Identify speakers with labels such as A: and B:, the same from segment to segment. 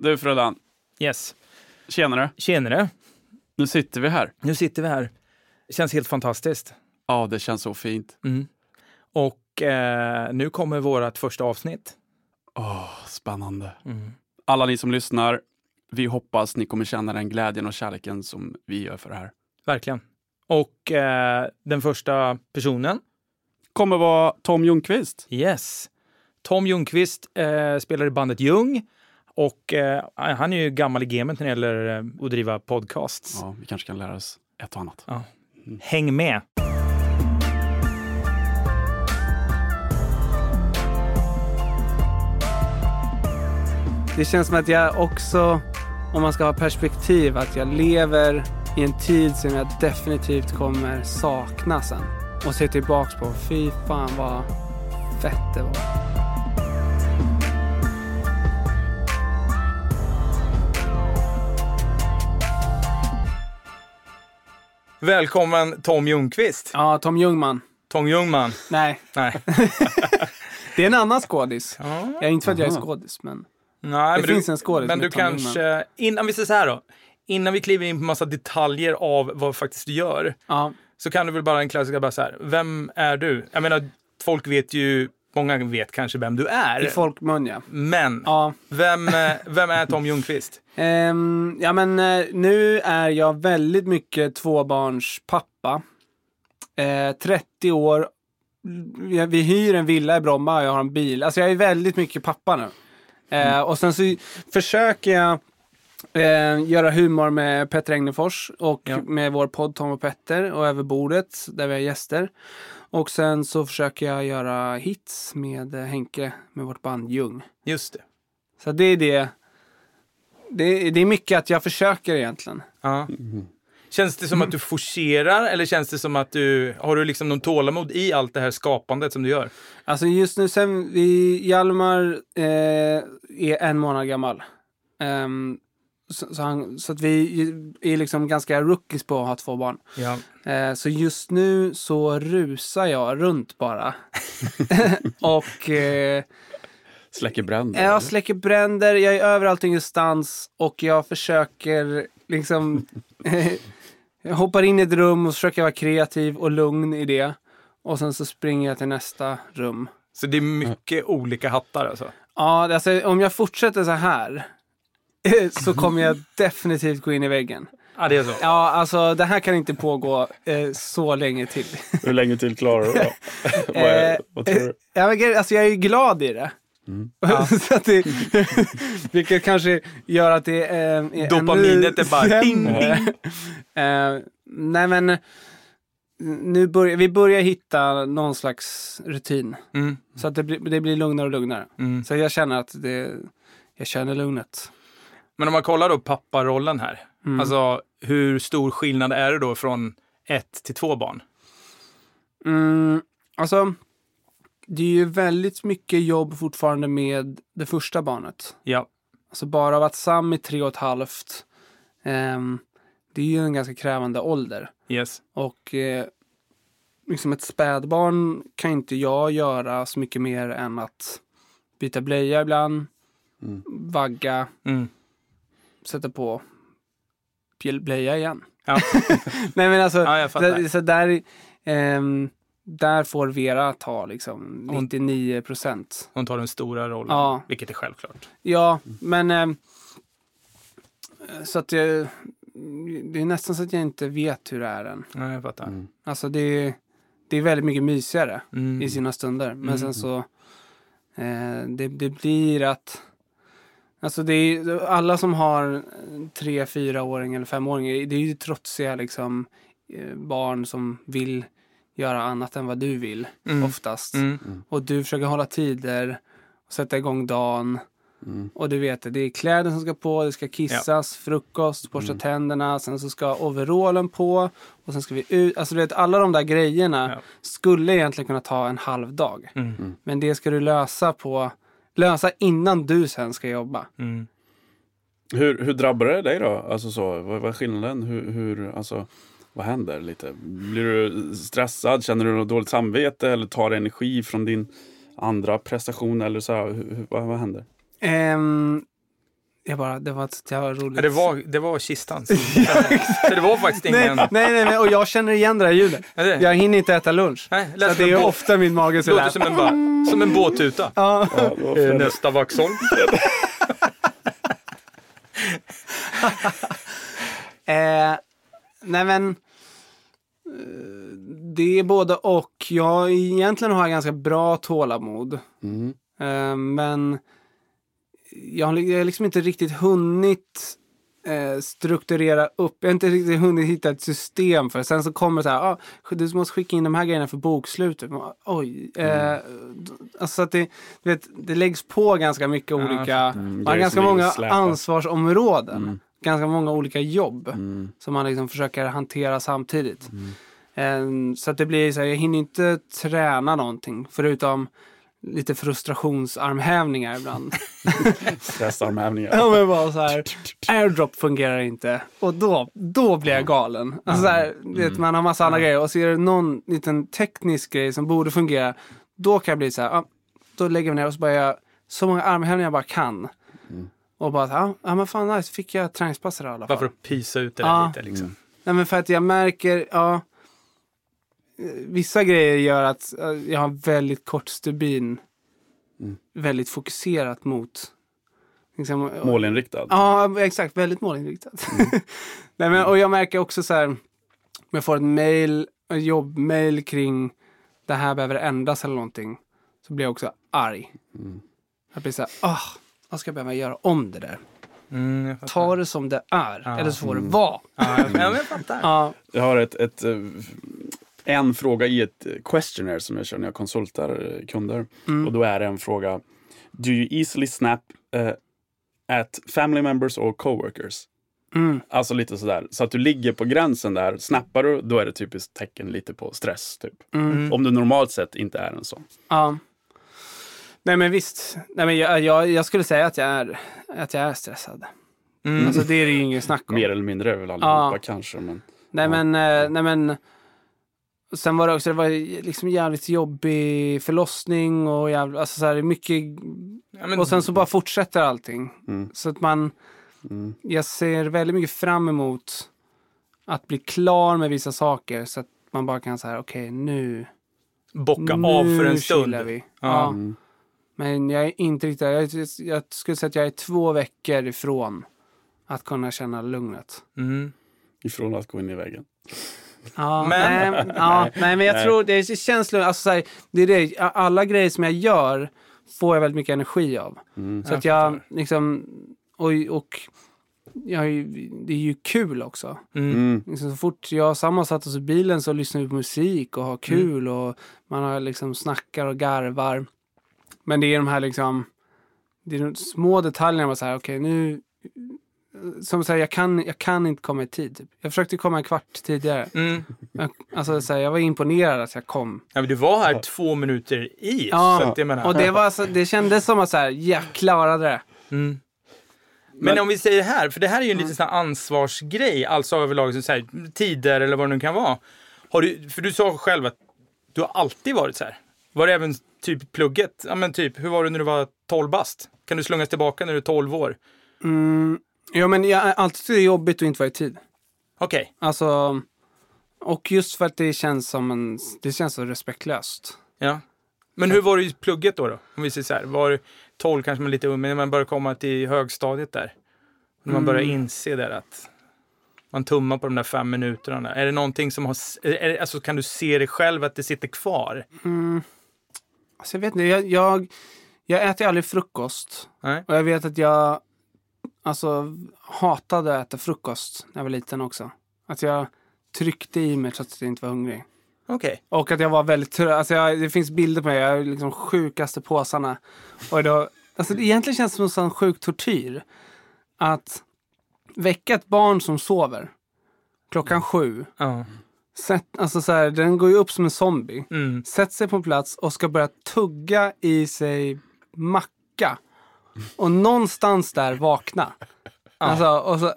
A: Du Frölan,
B: Yes.
A: tjenare.
B: Tjenare.
A: Nu sitter vi här.
B: Nu sitter vi här. Det känns helt fantastiskt.
A: Ja, det känns så fint.
B: Mm. Och eh, nu kommer vårt första avsnitt.
A: Åh, spännande.
B: Mm.
A: Alla ni som lyssnar, vi hoppas ni kommer känna den glädjen och kärleken som vi gör för det här.
B: Verkligen. Och eh, den första personen,
A: Kommer vara Tom Ljungqvist.
B: yes. Tom Ljungqvist eh, spelar i bandet Ljung. Och eh, han är ju gammal i gamet när det gäller eh, att driva podcasts.
A: Ja, vi kanske kan lära oss ett och annat.
B: Häng med!
C: Det känns som att jag också, om man ska ha perspektiv, att jag lever i en tid som jag definitivt kommer sakna sen. Och se tillbaks på, fy fan vad fett det var.
B: Välkommen Tom Ljungqvist.
C: Ja, Tom Ljungman.
B: Tom Ljungman.
C: Nej,
B: Nej.
C: det är en annan skådis.
B: Ja.
C: Jag är inte för att jag är skådis, men
B: Nej,
C: Det
B: men
C: finns
B: du,
C: en skådis
B: Men du
C: Tom
B: kanske, innan vi säger så här då. Innan vi kliver in på massa detaljer av vad faktiskt du gör,
C: ja.
B: så kan du väl bara en klassiker bara så här. Vem är du? Jag menar, folk vet ju, många vet kanske vem du är.
C: I folkmun ja.
B: Men,
C: Ja,
B: vem, eh, vem är Tom Ljungqvist?
C: Ehm, ja men eh, nu är jag väldigt mycket tvåbarnspappa. Eh, 30 år. Vi, hyr en villa i Bromma och jag har en bil. Alltså jag är väldigt mycket pappa nu. Eh, Och sen så försöker jag eh, göra humor med Petter Egnefors och
B: Ja.
C: med vår podd Tom och Petter och över bordet där vi har gäster. Och sen så försöker jag göra hits med eh, Henke med vårt band Ljung.
B: Just det.
C: Så det är det. Det, det är mycket att jag försöker egentligen.
B: Ja. Känns det som att du forcerar eller känns det som att du, har du liksom någon tålamod i allt det här skapandet som du gör?
C: Alltså just nu sen vi, Hjalmar eh, är en månad gammal. Ehm, så, så, han, så att vi är liksom ganska rookies på att ha två barn.
B: Ja.
C: Eh, så just nu så rusar jag runt bara. och eh,
A: Släcker bränder.
C: jag släcker bränder, jag är överallt ingenstans och jag försöker liksom jag hoppar in i ett rum och försöker vara kreativ och lugn i det. Och sen så springer jag till nästa rum.
B: Så det är mycket olika hattar alltså?
C: Ja, alltså om jag fortsätter så här så kommer jag definitivt gå in i väggen.
B: Ja, det är så.
C: Ja, alltså det här kan inte pågå eh, så länge till.
A: Hur länge till klarar du då? vad, är, vad tror du?
C: Ja, gre- alltså jag är ju glad i det. så att det vilket kanske gör att det eh, är
B: Dopaminet är bara ding,
C: sämre. Eh, nej men, nu börjar, vi börjar hitta någon slags rutin.
B: Mm.
C: Så att det blir, det blir lugnare och lugnare.
B: Mm.
C: Så jag känner att det, jag känner lugnet.
B: Men om man kollar då papparollen här.
C: Mm.
B: Alltså hur stor skillnad är det då från ett till två barn?
C: Mm, alltså, det är ju väldigt mycket jobb fortfarande med det första barnet.
B: Ja.
C: Alltså bara varit sam i tre och ett halvt. ehm, det är ju en ganska krävande ålder.
B: Yes.
C: Och eh, liksom ett spädbarn kan inte jag göra så mycket mer än att byta blöja ibland,
A: Mm.
C: vagga,
B: Mm.
C: Sätta på blöja igen.
B: Ja.
C: Nej men alltså,
B: ja, jag fattar.
C: där, så där, ehm, där får Vera ta liksom
B: Hon-
C: 99 procent.
B: Hon tar den stora rollen,
C: Ja.
B: vilket är självklart.
C: Ja, men ehm, så att jag, det är nästan så att jag inte vet hur det är än.
B: Ja, jag fattar.
A: Mm.
C: Alltså det, är- det är väldigt mycket mysigare
B: Mm.
C: i sina stunder. Men
B: Mm.
C: sen så, eh, det, det blir att, alltså det är, alla som har tre, fyraåring eller femåringar, det är ju trotsiga liksom eh, barn som vill göra annat än vad du vill
B: Mm.
C: oftast.
B: Mm.
C: Och du försöker hålla tider och sätta igång dagen.
A: Mm.
C: Och du vet det, det är kläder som ska på, det ska kissas, frukost, borsta
A: Mm.
C: tänderna, sen så ska overallen på och sen ska vi ut. Alltså du vet, alla de där grejerna
B: Ja.
C: skulle egentligen kunna ta en halv dag.
B: Mm.
C: Men det ska du lösa på, lösa innan du sen ska jobba.
B: Mm.
A: Hur, hur drabbar det dig då? Alltså så, vad, vad är skillnaden? Hur, hur, alltså, vad händer lite? Blir du stressad? Känner du något dåligt samvete? Eller tar energi från din andra prestation? Eller så här, hur, hur, vad, vad händer?
C: Ehm, jag bara, det var så jävla roligt.
B: Ja, det, var, det var kistan. Så det var faktiskt ingen...
C: Nej, nej, nej, och jag känner igen det här ljudet. Jag hinner inte äta lunch.
B: Nej,
C: Så
B: som
C: det är
B: båt.
C: ofta min mage så
B: Låter som en, bara, som en båttuta.
C: Ja.
A: Ja.
B: Nästa Vaxholm.
C: Eh, nej men, eh, det är både och. Jag egentligen har jag ganska bra tålamod.
A: Mm.
C: Eh, men jag har har liksom inte riktigt hunnit eh, strukturera upp. Jag har inte riktigt hunnit hitta ett system för det. Sen så kommer det så här, ah, du måste skicka in de här grejerna för bokslutet. Oj. Eh, d- alltså så att det, vet, det läggs på ganska mycket
B: Ja,
C: olika,
A: mm,
C: man har
A: grejer
C: ganska många ansvarsområden.
A: Mm.
C: Ganska många olika jobb
A: Mm.
C: som man liksom försöker hantera samtidigt. Eh, så att det blir så här, jag hinner inte träna någonting förutom lite frustrationsarmhävningar ibland.
A: Stressarmhävningar.
C: Ja men bara så här, airdrop fungerar inte och då, då blir jag galen. Alltså så här, du vet, man har massa andra grejer och så är det någon liten teknisk grej som borde fungera. Då kan jag bli så här, ja, då lägger jag mig ner och så bara jag så många armhävningar jag bara kan. Och bara, ja, ja men fan nice, fick jag träningspass i alla fall.
B: Bara för att pysa ut det där
C: Ja.
B: lite liksom.
C: Nej men för att jag märker, ja. Vissa grejer gör att eh, jag har väldigt kort stubin.
A: Mm.
C: Väldigt fokuserat mot. Liksom,
A: Målinriktad.
C: Ja, exakt. Väldigt målinriktat. Nej, men, och jag märker också så här. Om jag får ett mail, ett jobbmail kring det här behöver ändras eller någonting. Så blir jag också arg.
A: Mm.
C: Jag blir så här, ah, vad ska jag behöva göra om det där?
B: Mm, jag.
C: Ta det som det är.
B: Ja.
C: Eller så får det
A: Mm.
C: vara.
B: Ja, jag, ja, men jag fattar.
C: Ja.
A: Jag har ett, ett, eh, en fråga i ett eh, questionnaire som jag kör när jag konsultar eh, kunder.
C: Mm.
A: Och då är det en fråga. Do you easily snap eh, at family members or coworkers?
C: Mm.
A: Alltså lite sådär. Så att du ligger på gränsen där. Snappar du, då är det typiskt tecken lite på stress. Typ.
C: Mm.
A: Om du normalt sett inte är en sån.
C: Ja. Nej men visst. Nej, men jag, jag, jag skulle säga att jag är, att jag är stressad.
B: Mm.
C: Alltså det är det ju inget snack om.
A: Mer eller mindre är väl allihopa kanske. Men,
C: Nej
A: Ja.
C: men, nej men. Sen var det också, det var liksom jävligt jobbig förlossning och jävligt, alltså så här, mycket.
B: Ja, men-
C: Och sen så bara fortsätter allting.
A: mm,
C: Så att man,
A: mm,
C: jag ser väldigt mycket fram emot att bli klar med vissa saker. Så att man bara kan säga, okej nu,
B: Bocka
C: nu
B: av för en stund.
C: vi.
B: Ja.
C: Ja.
A: mm.
C: Men jag är inte riktigt jag, jag skulle säga att jag är två veckor ifrån att kunna känna lugnet.
B: Mm.
A: Ifrån att gå in i väggen.
C: Ja,
B: Men-
C: nej, ja, nej, men jag
A: Nej.
C: tror det känns lugnt. Alltså, så här, det är det, alla grejer som jag gör får jag väldigt mycket energi av.
A: Mm.
C: Så
B: Jag
C: att jag liksom, och, och jag, är ju- det är ju kul också.
B: Mm.
A: Mm.
C: Liksom, så fort jag och Samma satt oss i bilen så lyssnar vi på musik och har kul och man har liksom snackar och garvar. Men det är de här liksom, det är de små detaljerna. Man säger okej nu, som säger jag kan, jag kan inte komma i tid. Typ. Jag försökte komma en kvart tidigare.
B: Mm.
C: Jag, alltså, så här, jag var imponerad att jag kom.
B: Ja, men du var här två minuter i.
C: Ja,
B: så att jag menar.
C: Och det, var så, det kändes som att så här, jag klarade det.
B: Mm. Men,
A: Men-
B: om vi säger här, för det här är ju en liten sån här ansvarsgrej, alltså överlag, så här, tider eller vad det nu kan vara. Har du, för du sa själv att du har alltid varit så här. Var det även typ plugget? Ja men typ, hur var det när du var 12 bast? Kan du slungas tillbaka när du är 12 år?
C: Mm, ja, men jag alltid tyckt det är jobbigt att inte vara i tid.
B: Okej.
C: Alltså, och just för att det känns som en, det känns så respektlöst.
B: Ja. Men hur var det i plugget då? då? Om vi säger så här, var 12 kanske man är lite ung, men när man börjar komma till högstadiet där. När man börjar
C: Mm.
B: inse där att man tummar på de där fem minuterna. Är det någonting som har, är, det- alltså kan du se det själv att det sitter kvar?
C: Mm. Alltså, jag vet inte, jag, jag, jag äter aldrig frukost.
B: Nej.
C: Och jag vet att jag alltså, hatade att äta frukost när jag var liten också. Att jag tryckte i mig trots att jag inte var hungrig.
B: Okej.
C: Och att jag var väldigt trött. Alltså jag, det finns bilder på mig, jag har liksom sjukaste påsarna. Och då, alltså det egentligen känns det som en sjuk tortyr. Att väcka ett barn som sover klockan sju.
B: Ja.
C: Sätt, alltså så här, den går ju upp som en zombie.
B: Mm.
C: Sätter sig på plats och ska börja tugga i sig macka. Och någonstans där vakna. Alltså, och så,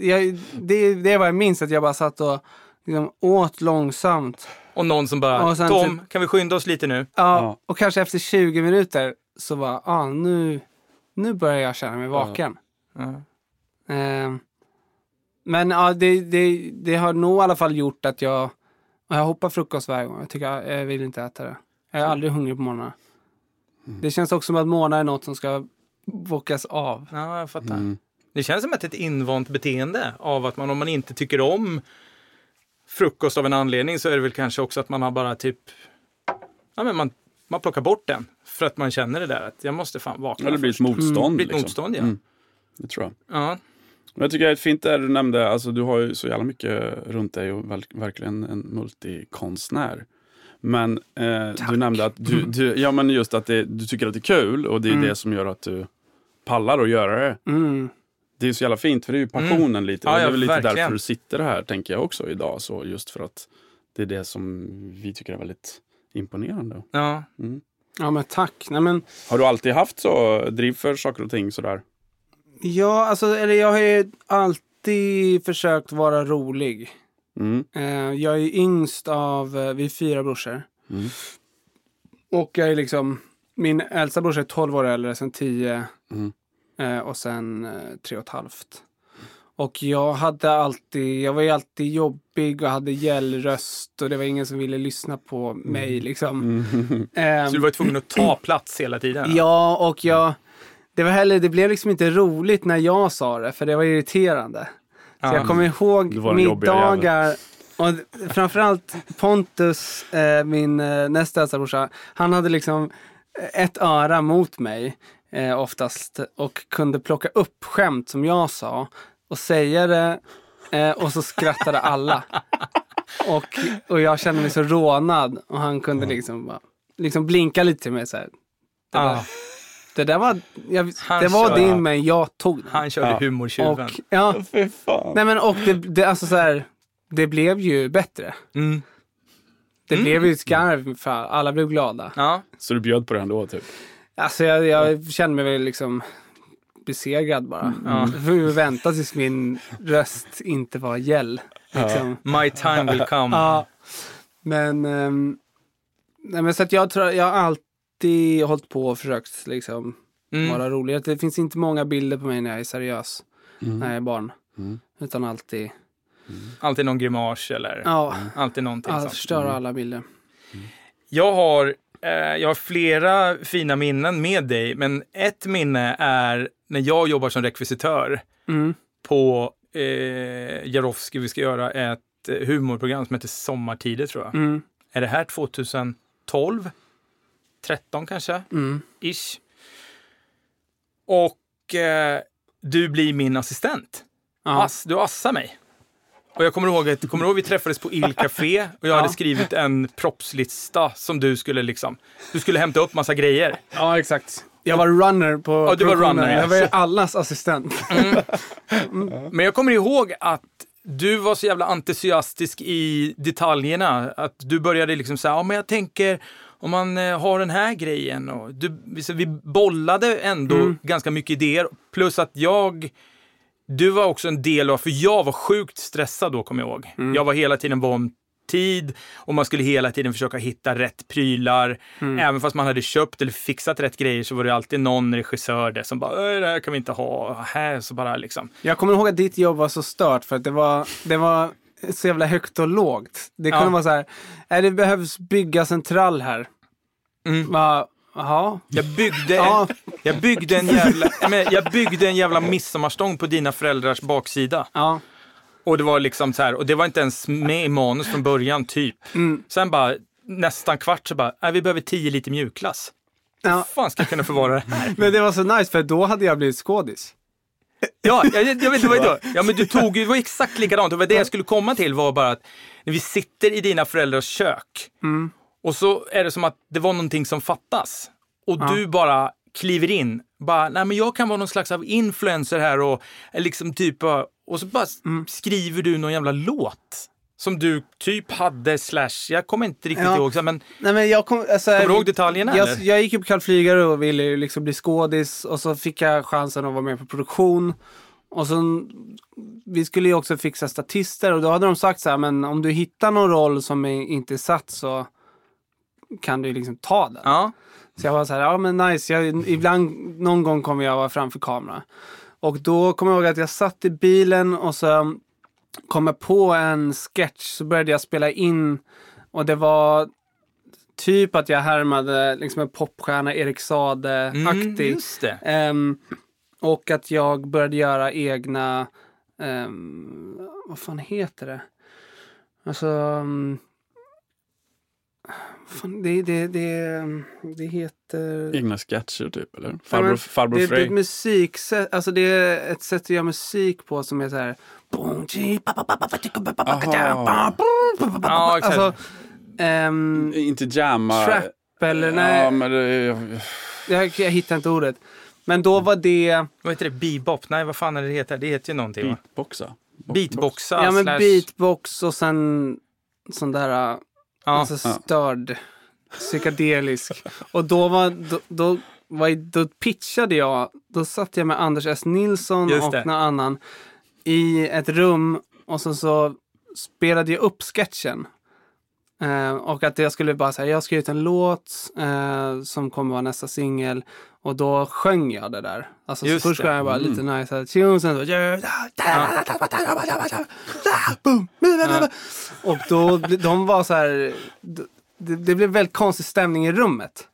C: jag det, det är vad jag minns, att jag bara satt och liksom åt långsamt.
B: Och någon som bara,
C: Och sen
B: Tom,
C: typ-
B: kan vi skynda oss lite nu?
C: Ja,
A: Ja.
C: och kanske efter 20 minuter så var ah, nu, nu börjar jag känna mig vaken.
B: Ja.
C: Eh, men ja, det, det, det har nog i alla fall gjort att jag, jag hoppar frukost varje gång. Jag tycker jag, jag vill inte äta det. Jag är aldrig hungrig på morgnarna. Det känns också som att morgnar är något som ska bockas av.
B: ja, jag fattar.
A: Mm.
B: Det känns som att det ett invant beteende av att man om man inte tycker om frukost av en anledning så är det väl kanske också att man har bara typ, ja men man, man plockar bort den för att man känner det där att jag måste fan vakna
A: Ja, det blir ett motstånd.
B: Ett
A: liksom.
B: motstånd ja.
A: Mm. Det tror jag.
B: ja.
A: Men jag tycker det är fint där du nämnde, alltså du har ju så jävla mycket runt dig och verk, verkligen en multikonstnär. Men eh, du nämnde att du, du, ja men just att det, du tycker att det är kul och det är det som gör att du pallar att göra det.
C: Mm.
A: Det är så jävla fint för det är ju passionen lite.
B: Ja,
A: det är väl lite
B: verkligen.
A: därför du sitter här tänker jag också idag. Så just för att det är det som vi tycker är väldigt imponerande.
B: ja.
C: Ja, men tack. Nej, men,
A: Har du alltid haft så driv för saker och ting sådär?
C: ja, alltså, eller jag har ju alltid försökt vara rolig.
A: Mm.
C: Eh, jag är yngst av, eh, vi är fyra brorsor.
A: Mm.
C: Och jag är liksom, min äldsta brorsa är 12 år äldre, sen 10
A: Mm.
C: Eh, och sen eh, tre och ett halvt. Och jag hade alltid, jag var ju alltid jobbig och hade gällröst och det var ingen som ville lyssna på mig liksom.
A: Mm.
C: Ehm,
B: Så du var tvungen att ta plats hela tiden?
C: Ja, och jag... Det, var heller, det blev liksom inte roligt när jag sa det, för det var irriterande. Så
B: Ja.
C: jag kommer ihåg middagar. Och framförallt Pontus, eh, min eh, näst äldsta brorsa, han hade liksom ett öra mot mig eh, oftast och kunde plocka upp skämt som jag sa och säga det eh, och så skrattade alla. Och, och jag kände mig så rånad och han kunde liksom bara liksom blinka lite till mig så här. Det, var,
B: Ja.
C: det där var, jag, det var
B: kör-
C: din men jag tog den.
B: Han körde
A: Ja.
B: humortjuven.
C: Och, ja,
A: fan.
C: nej men och det, det, alltså så här, det blev ju bättre.
B: Mm.
C: Det
B: Mm.
C: blev ju ett skarv för alla blev glada.
B: Ja.
A: Så du bjöd på det ändå typ?
C: Alltså jag, jag kände mig väl liksom besegrad bara.
B: Ja.
C: Jag får vänta tills min röst inte var gäll. Liksom.
B: My time will come.
C: Ja. Men, ehm, nej men så att jag tror, jag har alltid hållit på och försökt liksom
B: Mm.
C: vara rolig. Det finns inte många bilder på mig när jag är seriös,
A: Mm.
C: när jag är barn.
A: Mm.
C: Utan alltid,
B: Alltid någon grimas eller
C: ja,
B: alltid någonting
C: att
B: sånt.
C: förstöra alla bilder.
B: Jag har, jag har flera fina minnen med dig, men ett minne är när jag jobbar som rekvisitör
C: Mm.
B: på eh, Jarowski. Vi ska göra ett eh, humorprogram som heter Sommartider tror jag.
C: Mm.
B: Är det här 2012? 13 kanske?
C: Mm.
B: Ish. Och eh, du blir min assistent. Ass, du assar mig. Och jag kommer ihåg att kommer ihåg vi träffades på Il Café och jag hade skrivit en propslista som du skulle liksom, du skulle hämta upp massa grejer.
C: ja, exakt. Jag var runner på
B: Ja, du var runner, ja.
C: Jag var allas assistent.
B: Men jag kommer ihåg att du var så jävla entusiastisk i detaljerna. Att du började liksom säga, ja men jag tänker om man eh, har den här grejen. Och du, vi bollade ändå
C: Mm.
B: ganska mycket idéer. Plus att jag, du var också en del av, för jag var sjukt stressad då kommer jag ihåg.
C: Mm.
B: Jag var hela tiden van tid och man skulle hela tiden försöka hitta rätt prylar.
C: Mm.
B: Även fast man hade köpt eller fixat rätt grejer så var det alltid någon regissör där som bara, "Äh, det här kan vi inte ha. Här så bara liksom.
C: Jag kommer ihåg att ditt jobb var så stört för att det var, det var så jävla högt och lågt. Det kunde
B: Ja.
C: vara så här, "Nej, det behövs byggas en trall här.
B: Mm.
C: Va, Jaha.
B: Jag byggde,
C: Ja.
B: jag, byggde en jävla, men jag byggde en jävla midsommarstång på dina föräldrars baksida.
C: Ja.
B: Och det var liksom så här, och det var inte ens med i manus från början, typ.
C: Mm.
B: Sen bara, nästan kvart så bara, nej, vi behöver 10 liter mjukglass.
C: ja.
B: Fan ska jag kunna förvara det här?
C: Men det var så nice för då hade jag blivit skådis.
B: Ja, jag, jag vet, det var ju då. Ja, men du tog ju, det var exakt likadant. Det var det jag skulle komma till var bara att när vi sitter i dina föräldrars kök
C: Mm.
B: Och så är det som att det var någonting som fattas. Och
C: Ja.
B: du bara kliver in. Bara, nej men jag kan vara någon slags av influencer här och eh, liksom typ, eh, och så bara
C: Mm.
B: skriver du någon jävla låt. Som du typ hade slash, jag kommer inte riktigt
C: Ja.
B: ihåg, men
C: Nej, men jag kom, alltså,
B: kommer du ihåg detaljerna
C: jag,
B: eller?
C: jag gick ju på Karl Flygare och ville liksom bli skådis och så fick jag chansen att vara med på produktion. Och så, vi skulle ju också fixa statister och då hade de sagt så här, men om du hittar någon roll som är inte är satt så kan du liksom ta den.
B: Ja,
C: Så jag var så här, ja men nice, jag, ibland, någon gång kommer jag vara framför kamera. Och då kommer jag ihåg att jag satt i bilen och så kom jag på en sketch. Så började jag spela in och det var typ att jag härmade liksom en popstjärna, Erik Saade-aktig.
B: Mm.
C: Ehm, och att jag började göra egna, ehm, vad fan heter det? Alltså, um, fan, det, det, det, det heter...
A: Egna sketcher typ, eller? Farbror,
C: men
A: farbror
C: det, det är ett musiksätt, alltså det är ett sätt att göra musik på som är så här...
B: Ja, exakt.
C: Alltså, ehm,
A: Inte jamma.
C: trap eller nej,
A: Ja, men det,
C: jag, jag hittar inte ordet. Men då var det,
B: Vad heter det? Bebop? Nej, vad fan är det heter? Det heter ju någonting
A: beatboxa. Bo-
B: Beatboxa
C: ja men
B: slash...
C: beatbox och sen sån där. Alltså störd, psykedelisk. Och då var, då, då, var, då pitchade jag, då satt jag med Anders S. Nilsson
B: Just
C: och
B: det.
C: någon annan i ett rum och så, så spelade jag upp sketchen. Eh, och att jag skulle bara säga, jag har skrivit en låt eh, som kommer vara nästa singel. Och då sjöng jag det där. Alltså
B: Just
C: så först sjöng jag bara
A: Mm.
C: lite nice här tunes, sen så... Och då, de var så här, det, det blev väldigt konstig stämning i rummet.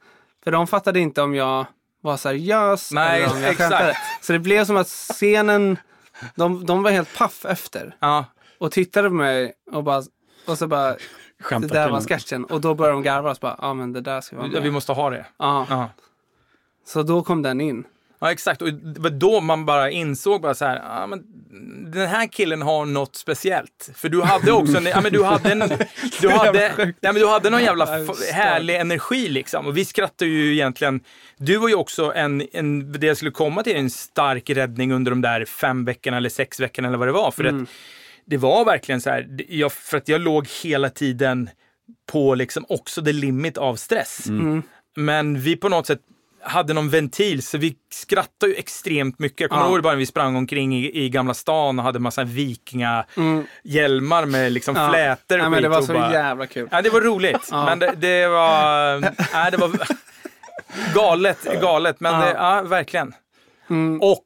C: För de fattade inte om jag var seriös
B: Nej,
C: eller om jag
B: exakt.
C: skämtade. Så det blev som att scenen, de, de var helt paff efter.
B: Ja.
C: Och tittade på mig och bara, och så bara, det
A: Skämtar
C: där
A: till
C: var sketchen. Och då började de garva och så bara, ja men det där ska vara
B: Vi måste ha det.
C: Ja.
B: Ja.
C: Så då kom den in.
B: Ja, exakt. Och det var då man bara insåg bara så här, ja, men den här killen har något speciellt. För du hade också en, ja, men du hade en, du hade, nej, men du hade någon jävla härlig energi liksom. Och vi skrattade ju egentligen, du var ju också en, en, det jag skulle komma till, en stark räddning under de där fem veckorna eller sex veckorna eller vad det var. För att det var verkligen så här, jag, för att jag låg hela tiden på liksom också the limit av stress. Men vi på något sätt hade någon ventil så vi skrattade ju extremt mycket. Jag kommer
C: Ja.
B: ihåg bara när vi sprang omkring i, i Gamla stan och hade massa vikingahjälmar med liksom
C: Ja.
B: flätor och
C: Ja, men det var
B: och
C: så
B: bara-
C: jävla kul.
B: Ja, det var roligt.
C: Ja.
B: Men det, det var... Nej, det var galet, galet. Men
C: Ja.
B: Det, ja, verkligen.
C: Mm.
B: Och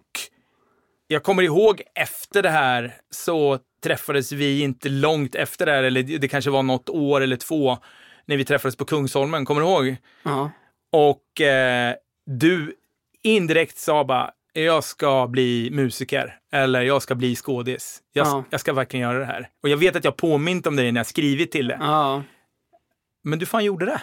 B: jag kommer ihåg efter det här så träffades vi inte långt efter det här, eller det kanske var något år eller två, när vi träffades på Kungsholmen. Kommer du ihåg?
C: Ja.
B: Och eh, du indirekt sa bara, jag ska bli musiker eller jag ska bli skådis. Jag,
C: Ja.
B: jag ska verkligen göra det här. Och jag vet att jag påmint om det när jag skrivit till det.
C: Ja.
B: Men du fan gjorde det.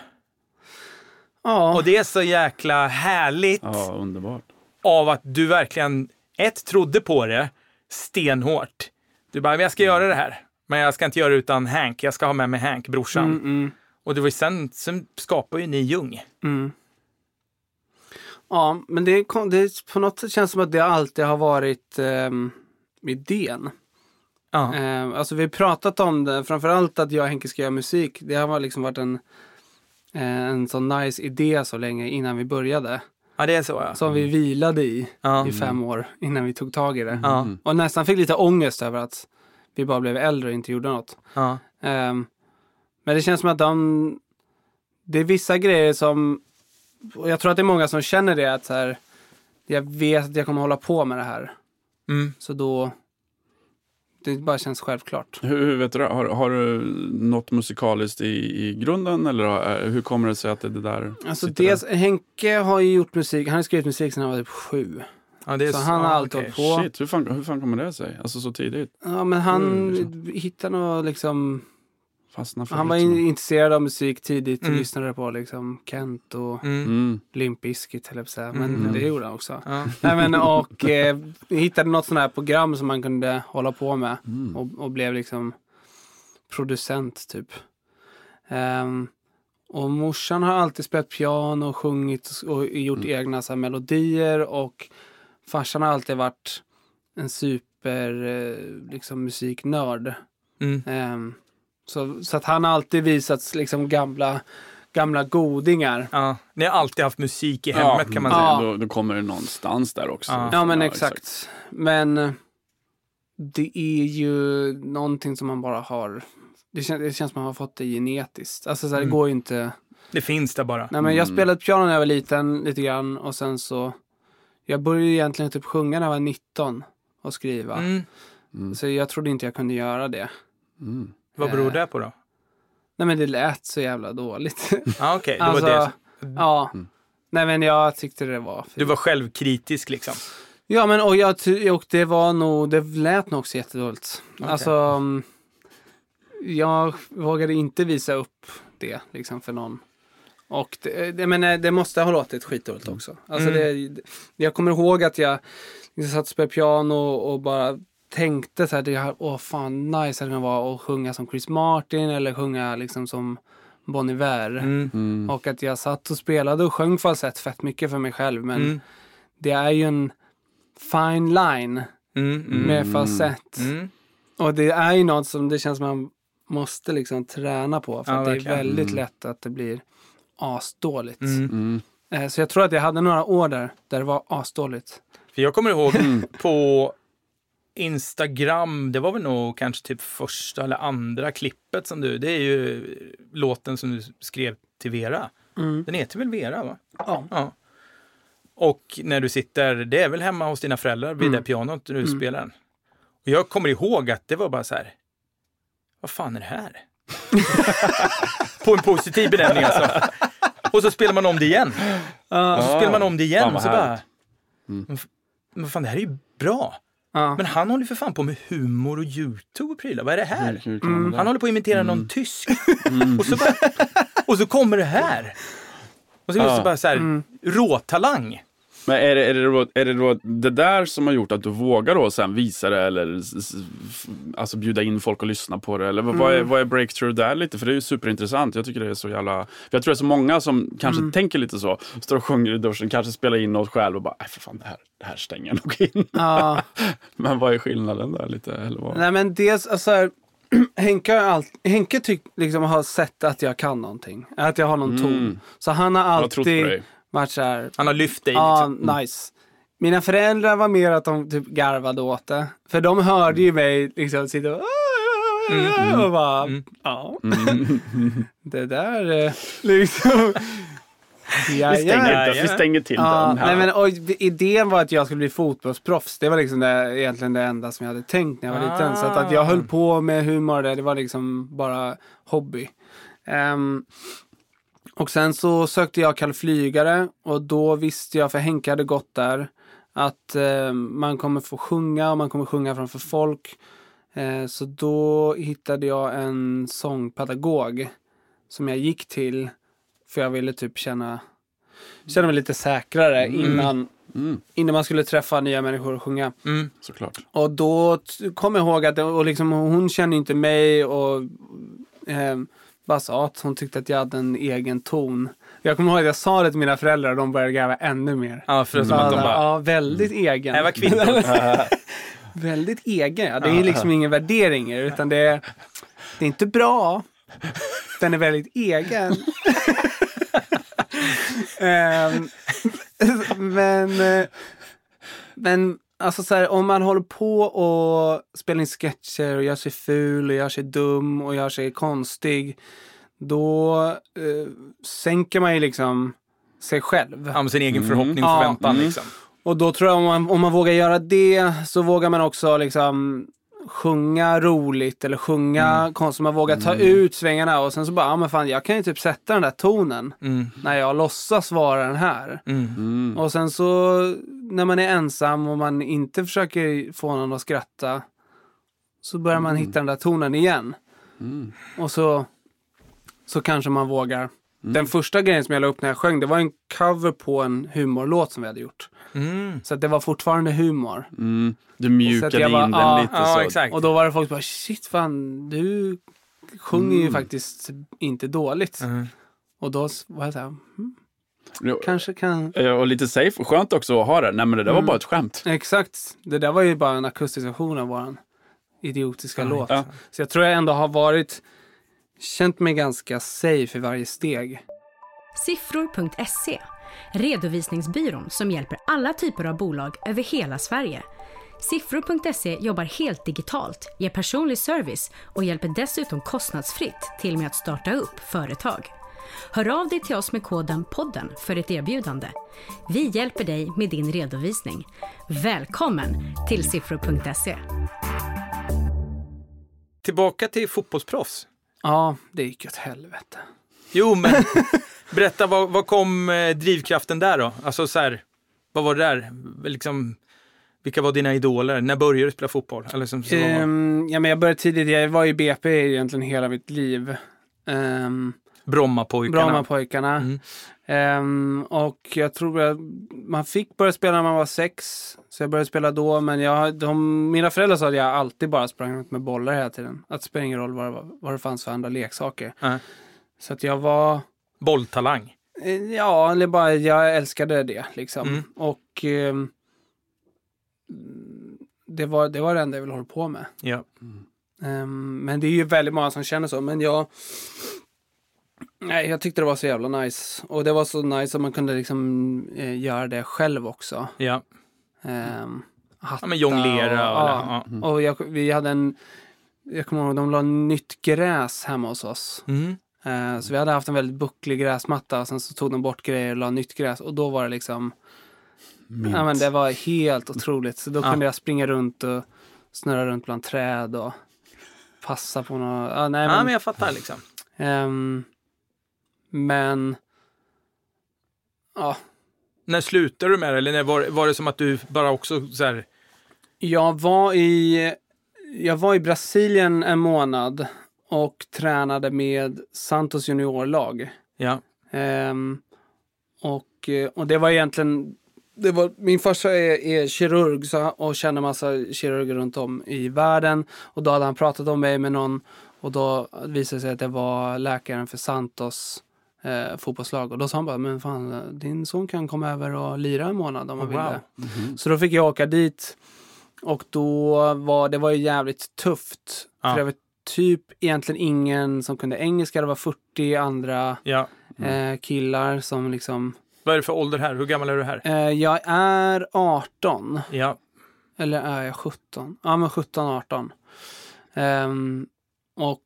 C: Ja.
B: Och det är så jäkla härligt
A: Ja, underbart.
B: av att du verkligen, ett, trodde på det stenhårt. Du bara, jag ska göra det här. Men jag ska inte göra det utan Hank. Jag ska ha med mig Hank, brorsan.
C: Mm, mm,
B: Och det var sen, sen skapade ju ni Ljung.
C: mm. Ja, men det, kon- det på något sätt känns som att det alltid har varit ehm, idén.
B: Ja.
C: Eh, alltså vi har pratat om det, framförallt att jag och Henke ska göra musik. Det har liksom varit en, eh, en sån nice idé så länge innan vi började.
B: Ja, det är så ja.
C: Som vi vilade i
B: Ja.
C: i fem år innan vi tog tag i det.
B: Ja.
C: Och nästan fick lite ångest över att vi bara blev äldre och inte gjorde något.
B: Ja.
C: Ehm, men det känns som att de... Det är vissa grejer som... Och jag tror att det är många som känner det att så här, jag vet att jag kommer hålla på med det här.
B: Mm.
C: Så då... Det bara känns självklart.
A: Hur, hur vet du det? Har, har du något musikaliskt i, i grunden eller har- hur kommer det sig att det, det där
C: Alltså dels,
A: där?
C: Henke har ju gjort musik, han har skrivit musik sedan han var typ sju.
B: Ja, det är
C: Så han har
B: ja,
C: alltid
B: okej.
C: hållit på.
A: Shit, hur fan, hur fan kommer det sig? Alltså så tidigt?
C: Ja men han
A: Mm,
C: hittade nog liksom...
A: Fastna för
C: Han var
A: liksom.
C: in, intresserad av musik tidigt och
B: Mm.
C: lyssnade på liksom Kent och
B: Mm.
A: Mm.
C: Limp Bizkit säga. Men
B: Mm.
C: det gjorde han också.
B: Ja.
C: Nej, men, och eh, hittade något sånt här program som man kunde hålla på med
A: Mm.
C: och, och blev liksom producent typ. Ehm, och morsan har alltid spelat piano och sjungit och gjort
A: Mm.
C: egna så här, melodier och farsan har alltid varit en super eh, liksom, musiknörd.
B: Mm.
C: Ehm, så, så att han har alltid visat liksom gamla, gamla godingar.
B: Ja. Ni har alltid haft musik i
A: Ja,
B: hemmet kan man
C: Ja.
B: säga.
A: Då, då kommer det någonstans där också.
B: Ja.
C: Ja men exakt. Men eh, det är ju någonting som man bara har. Det, kän, det känns som man har fått det genetiskt. Alltså så här,
B: Mm.
C: det går ju inte.
B: Det finns där bara.
C: Nej men jag
A: Mm.
C: spelade piano när jag var liten lite grann och sen så jag började egentligen typ sjunga när jag var 19 och skriva.
B: Mm.
C: Så jag trodde inte jag kunde göra det.
B: Vad beror det på då?
C: Nej men det lät så jävla dåligt.
B: Ja, okej. Det
C: alltså,
B: var det.
C: ja.
A: Mm.
C: Nej men jag tyckte det var...
B: Du var självkritisk liksom.
C: Ja men och, jag, och det var nog, det lät nog också jättedåligt.
B: Okej.
C: Alltså, mm, jag vågade inte visa upp det liksom för någon. Och det, det, men eh, det måste ha låtit skitdåligt också. Alltså
B: Mm.
C: det, jag kommer ihåg att jag liksom satt och spelade piano och bara tänkte så här, det här, åh fan nice hade det vara att sjunga som Chris Martin eller sjunga liksom som Bon Iver.
B: Mm.
A: Mm.
C: Och att jag satt och spelade och sjöng falsett fett mycket för mig själv. Men
B: Mm.
C: det är ju en fine line
B: Mm. Mm.
C: med falsett.
B: Mm.
C: Och det är ju något som det känns som man måste liksom träna på. För
B: Ja,
C: att det är väldigt
A: Mm.
C: lätt att det blir asdåligt.
B: Mm.
A: Mm.
C: Eh, Så jag tror att jag hade några år där, där det var asdåligt.
B: För jag kommer ihåg på Instagram, det var väl nog kanske typ första eller andra klippet som du, det är ju låten som du skrev till Vera.
C: Mm.
B: Den heter väl Vera va?
C: Ja.
B: Ja. Och när du sitter, det är väl hemma hos dina föräldrar vid
C: Mm.
B: det pianot du
C: Mm.
B: spelar den. Och jag kommer ihåg att det var bara så här, vad fan är det här? på en positiv benämning alltså. Och så spelar man om det igen. Och så spelar man om det igen och
A: vad
B: så bara.
A: Mm.
B: men, men fan det här är ju bra.
C: Ja.
B: Men han håller för fan på med humor och YouTube och prylar. Vad är det här?
A: Det?
B: Han håller på att imitera
A: Mm.
B: någon tysk. Och, så bara, och så kommer det här. Och så är det
A: Ja.
B: så bara så här,
C: Mm.
B: råtalang.
A: Men är det, är, det då, är det då det där som har gjort att du vågar då sen visa det eller alltså bjuda in folk och lyssna på det? Eller vad, vad, är,
C: Mm.
A: vad är breakthrough där lite? För det är ju superintressant. Jag tycker det är så jävla... Jag tror det är så många som kanske
C: Mm.
A: tänker lite så. Står och sjunger i duschen, kanske spelar in något själv och bara, nej för fan det här, det här stänger jag nog in.
C: Ja.
A: Men vad är skillnaden där lite? Eller vad?
C: Nej men dels, alltså här, Henke allt, Henke tyck, liksom, har sett att jag kan någonting. Att jag har någon
A: Mm.
C: ton. Så han har alltid här,
B: Han har lyft dig
C: Ja,
B: liksom.
C: nice. Mina föräldrar var mer att de typ garvade åt det. För de hörde ju mig liksom sitta och, och bara,
B: Mm.
C: ja,
A: Mm.
C: det där eh, liksom. Ja,
A: Vi, stänger,
B: ja.
A: inte- vi stänger till
C: Ja,
A: den här.
C: nej, men, och idén var att jag skulle bli fotbollsproffs. Det var liksom det, egentligen det enda som jag hade tänkt när jag var liten. Så att, att jag höll på med humor, det, det var liksom bara hobby. Ehm, och sen så sökte jag kall flygare och då visste jag, för Henke hade gått där, att eh, man kommer få sjunga och man kommer sjunga framför folk. Eh, så då hittade jag en sångpedagog som jag gick till för jag ville typ känna, känna mig lite säkrare innan,
A: Mm,
C: innan man skulle träffa nya människor och sjunga.
B: Mm.
A: såklart.
C: Och då kom jag ihåg att och liksom, hon kände inte mig och eh, bara sa att hon tyckte att jag hade en egen ton. Jag kommer ihåg att jag sa det till mina föräldrar och de började garva ännu mer.
B: Ja, för att de bara,
C: ja, väldigt egen.
B: här var kvittot.
C: Väldigt egen, ja. Det är liksom ingen värdering det, utan det är, det är inte bra. Den är väldigt egen. Ehm, men, eh, men alltså så här, om man håller på och spelar in sketcher och gör sig ful och gör sig dum och gör sig konstig. Då eh, sänker man ju liksom sig själv.
B: Ja, sin egen
A: Mm.
B: förhoppning och
C: Ja.
B: förväntan
A: Mm.
B: liksom.
C: Och då tror jag om man, om man vågar göra det så vågar man också liksom sjunga roligt eller sjunga konstigt. Man vågar ta ut svängarna och sen så bara, ja men fan jag kan ju typ sätta den där tonen
B: Mm.
C: när jag låtsas vara den här.
B: Mm.
A: Mm.
C: Och sen så när man är ensam och man inte försöker få någon att skratta så börjar man hitta den där tonen igen.
A: Mm.
C: Och så, så kanske man vågar. Den första grejen som jag la upp när jag sjöng, det var en cover på en humorlåt som vi hade gjort.
B: Mm.
C: Så att det var fortfarande humor.
A: Mm. Du
C: Så
A: mjukade
C: att jag
A: in
C: bara,
A: den
C: ja,
A: lite
B: Ja,
A: så.
B: exakt.
C: Och då var det folk som bara, shit fan, du sjunger ju
A: Mm.
C: faktiskt inte dåligt.
B: Mm.
C: Och då var jag så här, hmm,
A: Jo,
C: kanske kan...
A: eh, Och lite safe och skönt också att ha det. Nej men det där var
C: Mm.
A: bara ett skämt.
C: Exakt, det där var ju bara en akustisk version av våran idiotiska låt.
A: ja.
C: Så jag tror jag ändå har varit, känt mig ganska safe i varje steg.
D: Siffror.se, redovisningsbyrån som hjälper alla typer av bolag över hela Sverige. Siffror.se jobbar helt digitalt, ger personlig service och hjälper dessutom kostnadsfritt till med att starta upp företag. Hör av dig till oss med koden podden för ett erbjudande. Vi hjälper dig med din redovisning. Välkommen till siffror.se.
B: Tillbaka till fotbollsproffs.
C: Ja, det gick åt helvete.
B: Jo, men berätta, vad, vad kom eh, drivkraften där då? Alltså så här, vad var det där? Liksom, vilka var dina idoler? När började du spela fotboll? Eller som, som
C: Ehm, ja, men jag började tidigt. Jag var i BP egentligen hela mitt liv. Um,
B: Brommapojkarna.
C: Brommapojkarna.
B: Mm.
C: Ehm, och jag tror att man fick börja spela när man var sex. Så jag började spela då. Men jag, de, mina föräldrar sa att jag alltid bara sprang runt med bollar hela tiden. Att det spelar ingen roll vad, det vad det fanns för andra leksaker.
B: Nej.
C: Så att jag var...
B: Bolltalang.
C: eh, Ja, eller bara jag älskade det liksom.
B: Mm.
C: Och ehm, det, var, det var det enda jag ville hålla på med.
B: Ja.
C: Ehm, men det är ju väldigt många som känner så. Men jag... Nej, jag tyckte det var så jävla nice. Och det var så nice att man kunde liksom eh, göra det själv också.
B: ja.
C: Um,
B: Ja, men jonglera.
C: Och,
B: Och,
C: ja.
B: ja.
C: och jag, vi hade en... Jag kommer ihåg, de la nytt gräs hemma hos oss.
B: Mm.
C: Eh, så vi hade haft en väldigt bucklig gräsmatta. Och sen så tog de bort grejer och la nytt gräs. Och då var det liksom...
A: Mint.
C: Ja, men det var helt otroligt. Så då
B: Ja.
C: kunde jag springa runt och snurra runt bland träd och passa på något. Ja, nej,
B: Ja,
C: men,
B: men jag fattar liksom.
C: ehm, men ja,
B: När slutade du med det? Eller när var, var det som att du bara också så här...
C: jag var i jag var i Brasilien en månad och tränade med Santos juniorlag.
B: Ja.
C: Ehm, och, och det var egentligen det var, min farsa är, är kirurg så, och känner massa kirurger runt om i världen. Och då hade han pratat om mig med någon och då visade det sig att det var läkaren för Santos eh, fotbollslag. Och då sa han bara, men fan din son kan komma över och lira en månad om han
B: Oh,
C: vill
B: wow.
C: det. Så då fick jag åka dit. Och då var det var ju jävligt tufft.
B: Ja.
C: För det var typ egentligen ingen som kunde engelska. Det var 40 andra
B: ja.
C: eh, killar som liksom...
B: Vad är det för ålder här? Hur gammal är du här?
C: Eh, jag är 18.
B: Ja.
C: Eller är jag 17? Ja, men 17, 18. Ehm, och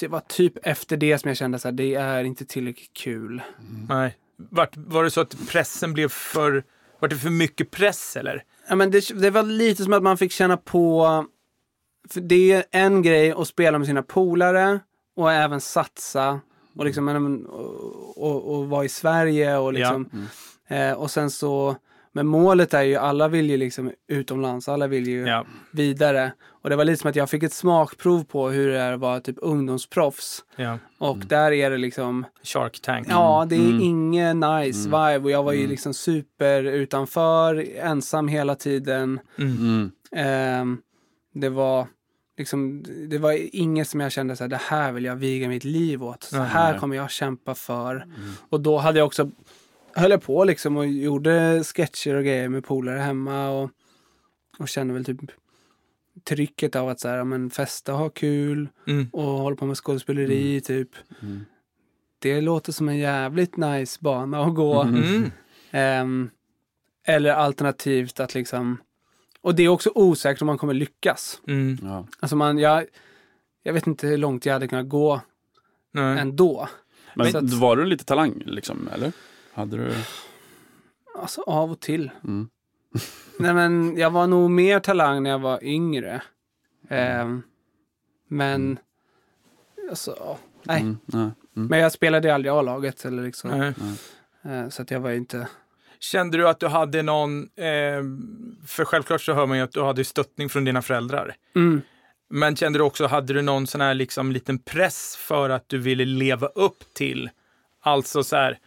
C: det var typ efter det som jag kände att det är inte tillräckligt kul.
B: Nej. Vart, var det så att pressen blev för... Var det för mycket press eller?
C: Ja, men det, det var lite som att man fick känna på... För det är en grej att spela med sina polare och även satsa och, liksom, men, och, och, och vara i Sverige och liksom... Eh, och sen så... Men målet är ju, alla vill ju liksom utomlands, alla vill ju
B: Ja.
C: vidare. Och det var lite som att jag fick ett smakprov på hur det är att vara typ ungdomsproffs.
B: ja.
C: Och där är det liksom,
B: Shark Tank.
C: ja det är
A: Mm.
C: ingen nice vibe. Och jag var ju liksom super utanför, ensam hela tiden.
B: Mm.
A: Mm.
C: Ehm, det var liksom, det var inget som jag kände så här, det här vill jag viga mitt liv åt. Så här kommer jag kämpa för. Och då hade jag också, höll jag på liksom och gjorde sketcher och grejer med polare hemma och, och kände väl typ trycket av att så här, men festa, ha kul
B: Mm.
C: och hålla på med skådespeleri typ.
A: Mm.
C: Det låter som en jävligt nice bana att gå.
B: Mm.
C: Ehm, eller alternativt att liksom, och det är också osäkert om man kommer lyckas.
B: Mm.
A: Ja.
C: Alltså man, jag, jag vet inte hur långt jag hade kunnat gå
B: Nej.
C: ändå.
A: Men
C: att-
A: var du lite talang liksom, eller? Hade du?
C: Alltså av och till.
A: Mm.
C: Nej men jag var nog mer talang när jag var yngre. Ehm, men, alltså, ja, nej.
A: Mm. Nej. Mm.
C: Men jag spelade aldrig A-laget eller liksom.
B: Nej.
C: Eh, så att jag var ju inte...
B: Kände du att du hade någon, eh, för självklart så hör man ju att du hade stöttning från dina föräldrar.
C: Mm.
B: Men kände du också, hade du någon sån här liksom liten press för att du ville leva upp till, alltså så här,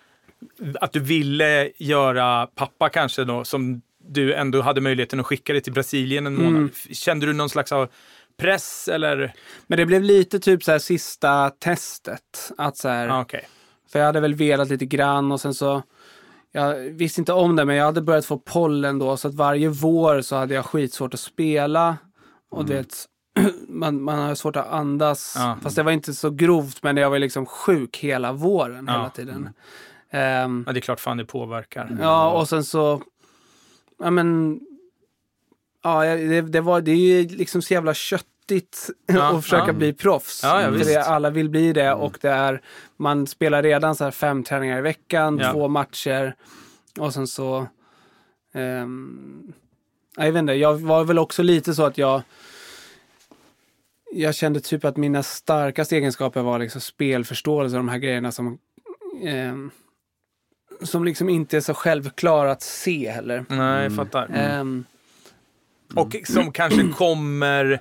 B: att du ville göra pappa kanske då, som du ändå hade möjligheten att skicka dig till Brasilien en månad.
C: Mm.
B: Kände du någon slags av press eller?
C: Men det blev lite typ så här sista testet. Att så här,
B: Ah, Okej.
C: För jag hade väl velat lite grann och sen så jag visste inte om det men jag hade börjat få pollen då så att varje vår så hade jag skitsvårt att spela. Och du vet, man, man har svårt att andas.
B: Ja.
C: Fast det var inte så grovt men jag var liksom sjuk hela våren
B: Ja.
C: hela tiden. Ehm,
B: Ja, det är klart fan det påverkar.
C: ja och sen så, ja men, ja det, det var, det är ju liksom så jävla köttigt
B: Ja,
C: att försöka
B: ja.
C: bli proffs.
B: Ja, ja,
C: det, alla vill bli det och det är, man spelar redan så här fem träningar i veckan, två matcher och sen så... ehm, jag vet inte, jag var väl också lite så att jag jag kände typ att mina starkaste egenskaper var liksom spelförståelse och de här grejerna som ehm, som liksom inte är så självklara att se heller.
B: Nej, jag fattar.
C: Ehm,
B: Och som kanske kommer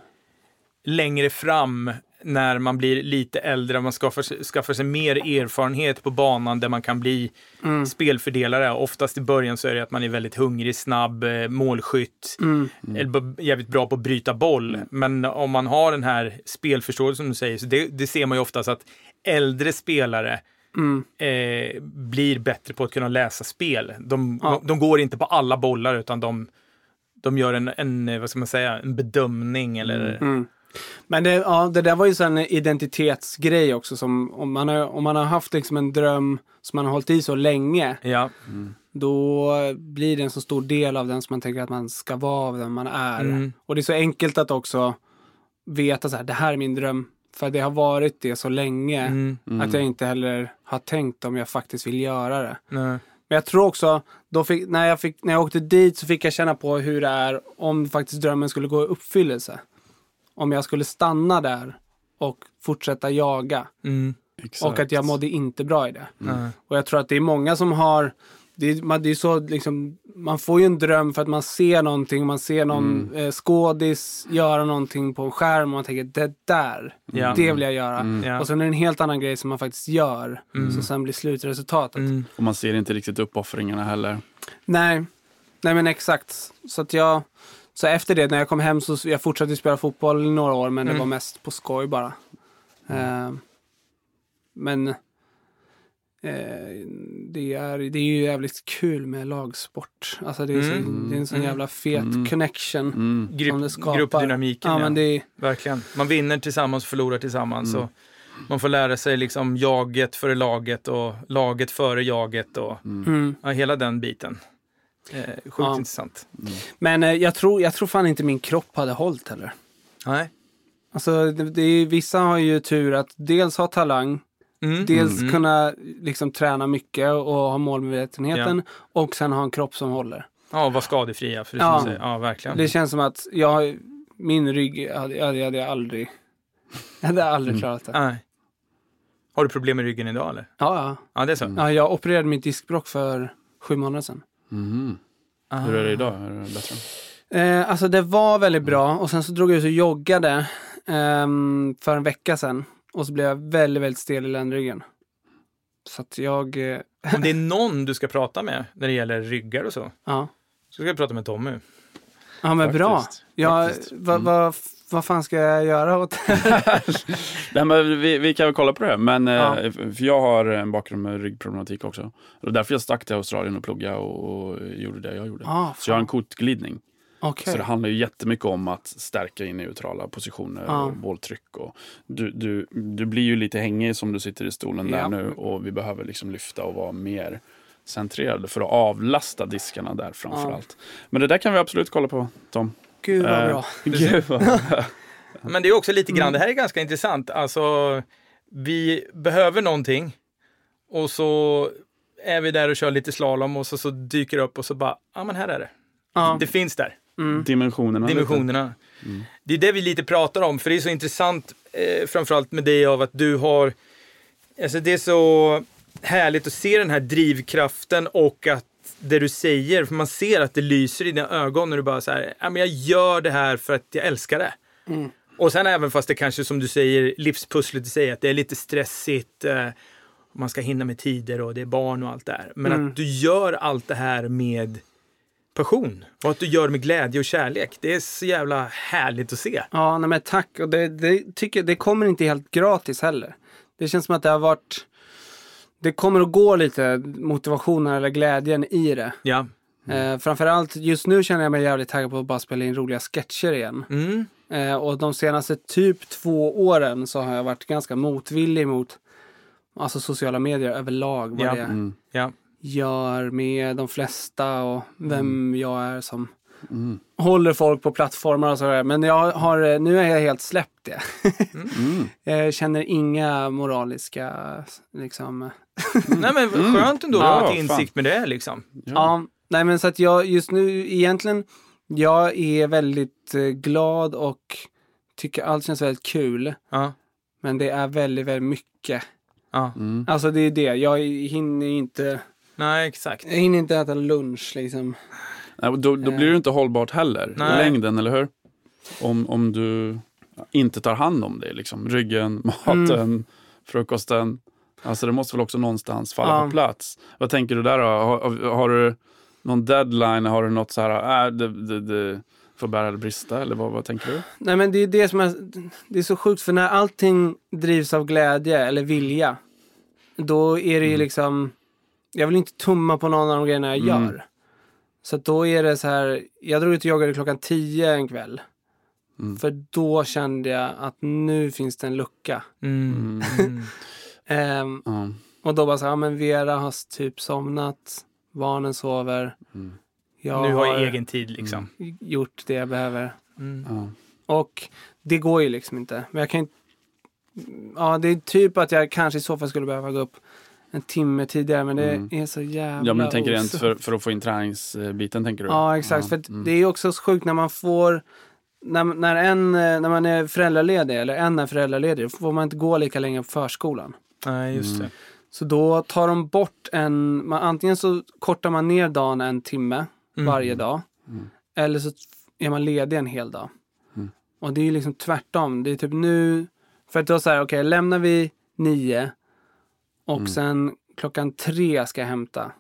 B: längre fram när man blir lite äldre, man skaffar sig, skaffar sig mer erfarenhet på banan där man kan bli
C: mm,
B: spelfördelare. Oftast i början så är det att man är väldigt hungrig, snabb, eh, målskytt,
C: mm,
B: eller b- jävligt bra på att bryta boll. Men om man har den här spelförståelsen som du säger, så det, det ser man ju oftast att äldre spelare
C: mm,
B: eh, blir bättre på att kunna läsa spel. De,
C: Ja.
B: de, går inte på alla bollar utan de, de gör en, en, eh, vad ska man säga, en bedömning eller...
C: mm. Men det, ja, det där var ju så en identitetsgrej också. Som om, man har, om man har haft liksom en dröm som man har hållit i så länge.
B: Ja,
C: Då blir det en så stor del av den som man tänker att man ska vara av den man är.
B: Mm.
C: Och det är så enkelt att också veta så här, det här är min dröm. För det har varit det så länge.
B: mm,
C: Att jag inte heller har tänkt om jag faktiskt vill göra det.
B: nej.
C: Men jag tror också, då fick, när, jag fick, när jag åkte dit så fick jag känna på hur det är om faktiskt drömmen skulle gå i uppfyllelse. Om jag skulle stanna där och fortsätta jaga.
B: Mm,
C: Och att jag mådde inte bra i det.
B: nej.
C: Och jag tror att det är många som har det är, man, det är så liksom, man får ju en dröm för att man ser någonting, man ser någon eh, skådis göra någonting på en skärm och man tänker det där,
B: Ja.
C: det vill jag göra.
B: Ja.
C: Och sen är det en helt annan grej som man faktiskt gör, som sen blir slutresultatet.
B: Mm.
A: Och man ser inte riktigt uppoffringarna heller.
C: Nej, nej men exakt. Så att jag, så efter det när jag kom hem så jag fortsatte spela fotboll i några år men det
B: Mm.
C: var mest på skoj bara. Eh, men det, är, det är ju jävligt kul med lagsport. Alltså det är, så,
B: Mm.
C: det är en sån
B: Mm.
C: jävla fet
A: Mm.
C: connection
A: Mm.
C: som
B: Grupp,
C: det skapar.
B: gruppdynamiken,
C: Ja,
B: ja.
C: men det är,
B: Verkligen. Man vinner tillsammans och förlorar tillsammans. Och man får lära sig liksom jaget före laget och laget före jaget och
C: mm.
B: ja, hela den biten. Eh, sjukt
C: Ja.
B: intressant.
C: Men eh, jag, tror, jag tror fan inte min kropp hade hållit heller.
B: Nej.
C: Alltså, det, det är, vissa har ju tur att dels ha talang,
B: Mm.
C: dels
B: Mm.
C: kunna liksom träna mycket och ha målmedvetenheten och sen ha en kropp som håller.
B: Ja, vara skadefria. För det
C: Ja.
B: ja. Säger. ja, verkligen.
C: Det känns som att jag, min rygg, hade, jag hade jag aldrig, jag hade aldrig klarat det.
B: Nej. Har du problem med ryggen idag eller?
C: Ja, ja.
B: Ja, det är så.
C: ja, jag opererade mitt diskbråck för sju månader sedan.
B: Ah.
A: Hur är det idag? Är det bättre?
C: Eh, alltså det var väldigt bra och sen så drog jag ut och joggade ehm, för en vecka sedan. Och så blev jag väldigt, väldigt stel i ländryggen. Så att jag, eh,
B: Om det är någon du ska prata med när det gäller ryggar och så,
C: ja.
B: så ska jag prata med Tommy.
C: Ja men bra.
A: Faktiskt.
C: Ja,
A: Faktiskt.
C: vad, vad, vad fan ska jag göra åt
A: Nej, men vi, vi kan väl kolla på det. Men, eh,
C: Ja.
A: för jag har en bakgrund med ryggproblematik också. Och det var därför jag stack till Australien och pluggade och, och gjorde det jag gjorde.
C: Ah,
A: Så jag har en kotglidning.
C: Okej.
A: Så det handlar ju jättemycket om att stärka i neutrala positioner
C: Ja.
A: och bolltryck. Och du, du, du blir ju lite hängig som du sitter i stolen
C: Ja.
A: där nu och vi behöver liksom lyfta och vara mer centrerade för att avlasta diskarna där framför
C: Ja.
A: allt. Men det där kan vi absolut kolla på Tom.
C: Gud vad
A: Eh,
C: bra.
A: Gud vad
B: Men det är också lite
C: Mm.
B: grann, det här är ganska intressant. Alltså, vi behöver någonting och så är vi där och kör lite slalom och så, så dyker det upp och så bara, ja men här är det.
C: Ja.
B: Det finns där.
C: Mm.
A: dimensionerna.
B: dimensionerna. Det är det vi lite pratar om, för det är så intressant, eh, framförallt med dig av att du har, alltså det är så härligt att se den här drivkraften och att det du säger, för man ser att det lyser i dina ögon när du bara så här, ja men jag gör det här för att jag älskar det.
C: Mm.
B: Och sen även fast det kanske som du säger, livspusslet i sig, att det är lite stressigt, eh, man ska hinna med tider och det är barn och allt det här. Men
C: Mm.
B: att du gör allt det här med passion och att du gör det med glädje och kärlek. Det är så jävla härligt att se.
C: Ja, nej men tack. Och det, det, tycker, det kommer inte helt gratis heller. Det känns som att det har varit... Det kommer att gå lite motivationen eller glädjen i det.
B: Ja.
C: Eh, framförallt just nu känner jag mig jävligt taggad på att bara spela in roliga sketcher igen.
B: Mm.
C: Eh, och de senaste typ två åren så har jag varit ganska motvillig mot alltså sociala medier överlag. Vad
B: Ja.
C: det
A: Mm.
B: Ja.
C: Gör med de flesta och vem jag är som håller folk på plattformar och sådär. Men jag har, eh, nu har jag helt släppt det.
A: Mm.
C: jag känner inga moraliska, liksom.
B: Nej men skönt ändå
A: Ja,
B: att ha
A: fan.
B: insikt med det liksom.
C: Ja. nej men så att jag just nu egentligen, jag är väldigt eh, glad och tycker allt känns väldigt kul.
B: Ja.
C: Men det är väldigt, väldigt mycket.
B: ja.
A: Mm.
C: Alltså det är det, jag hinner inte,
B: Nej, exakt.
C: jag hinner inte äta lunch liksom.
A: Nej, då, då blir det inte hållbart heller
B: Nej.
A: i längden, eller hur? Om, om du inte tar hand om det, liksom. ryggen, maten, frukosten. Alltså det måste väl också någonstans falla
C: Ja.
A: på plats. Vad tänker du där då? Har, har du någon deadline? Har du något så här, äh, det, det, det får bära eller brista? Eller vad, vad tänker du?
C: Nej men det är det som är, det är så sjukt för när allting drivs av glädje eller vilja. Då är det ju liksom, jag vill inte tumma på någon av de grejerna jag
A: Mm.
C: gör. Så då är det så här, jag drog ut och joggade klockan 10 en kväll.
A: Mm.
C: För då kände jag att nu finns det en lucka.
B: Mm. Mm.
C: Ehm,
A: Ja.
C: och då bara så här, ja, men Vera har typ somnat, barnen sover.
A: Mm.
C: Jag
B: Nu har jag egen tid liksom.
C: gjort det jag behöver.
B: Mm.
C: Och det går ju liksom inte. Men jag kan inte... Ja, det är typ att jag kanske i så fall skulle behöva gå upp en timme tidigare, men det
A: Mm.
C: är så jävla
A: ja, men du tänker rent för, för att få in träningsbiten, tänker du?
C: Ja, exakt. För att
A: mm.
C: det är också så sjukt när man får... När, när, en, eh, när man är föräldraledig, eller en är föräldraledig, då får man inte gå lika länge på förskolan.
B: Nej, just det.
C: Så då tar de bort en... Man, antingen så kortar man ner dagen en timme
B: Mm.
C: varje dag.
A: Mm.
C: Eller så är man ledig en hel dag.
A: Mm.
C: Och det är ju liksom tvärtom. Det är typ nu... För att då så här, okej, lämnar vi nio och
A: Mm.
C: sen klockan tre ska jag hämta.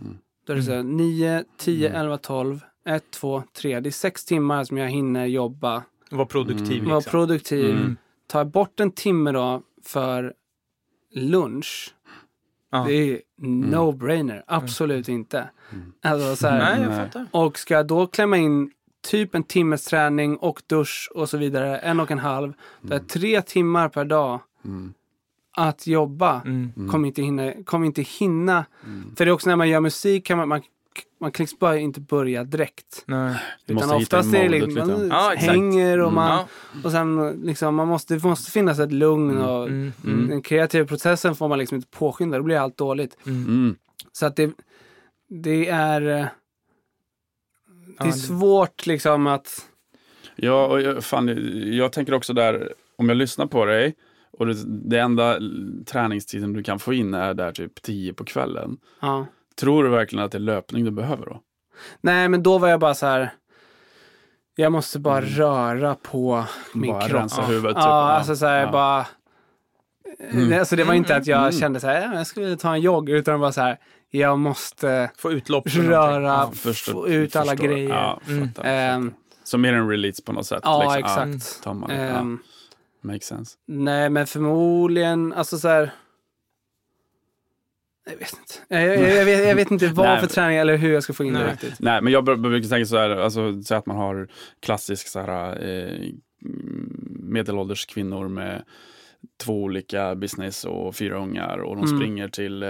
A: Mm.
C: Då är det så här, nio, tio, elva, tolv, ett, två, tre. Det är sex timmar som jag hinner jobba,
B: Var produktiv
A: Mm.
B: liksom.
C: produktiv.
B: Mm.
C: Tar bort en timme då för lunch.
B: Ja.
C: Det är no-brainer. Absolut inte. Alltså, så här,
B: Nej, jag fattar.
C: och ska jag då klämma in typ en timmes träning och dusch och så vidare, en och en halv. Det är tre timmar per dag
A: Mm.
C: Att jobba.
B: Mm.
C: Kommer inte hinna. Kommer inte hinna. För det är också när man gör musik kan man, man, man kan liksom bara inte börja direkt.
B: Nej.
A: Du
C: Utan oftast är det liksom,
A: lite.
C: man
B: Ja,
C: hänger och man,
B: Ja.
C: och sen liksom, man måste, det måste finnas ett lugn och
B: Mm.
C: den kreativa processen får man liksom inte påskynda, då blir allt dåligt.
A: Mm.
C: Så att det, det är, eh, det är svårt liksom att,
A: Ja, och jag, fan, jag tänker också där, om jag lyssnar på dig och det, det enda träningstiden du kan få in är där typ 10 på kvällen.
C: ja.
A: Tror du verkligen att det är löpning du behöver då?
C: Nej, men då var jag bara så här. Jag måste bara röra på min
A: Bara
C: kropp.
A: rensa
C: ja.
A: huvudet?
C: Ja,
A: typ.
C: alltså så här,
A: ja.
C: bara...
A: Mm.
C: Alltså det var inte att jag
A: Mm.
C: kände så här, "Ja, jag skulle ta en jogg, utan bara så här, jag måste
B: Få utlopp.
C: röra,
A: Ja, förstår-
C: få ut alla
A: förstår.
C: grejer.
A: Ja,
B: Mm.
A: fattar,
C: Ehm,
A: fattar. Som mer en release på något sätt.
C: ja,
A: liksom.
C: exakt.
A: Ja, makes sense.
C: Nej, men förmodligen, alltså så här... Jag vet inte. Jag, jag, jag, vet, jag vet inte vad för träning eller hur jag ska få in det
B: Nej.
C: riktigt.
A: Nej, men jag br- brukar tänka så här, alltså, säg att man har klassisk så här, eh, mm, medelålders kvinnor med två olika business och fyra ungar och de
C: Mm.
A: springer till eh,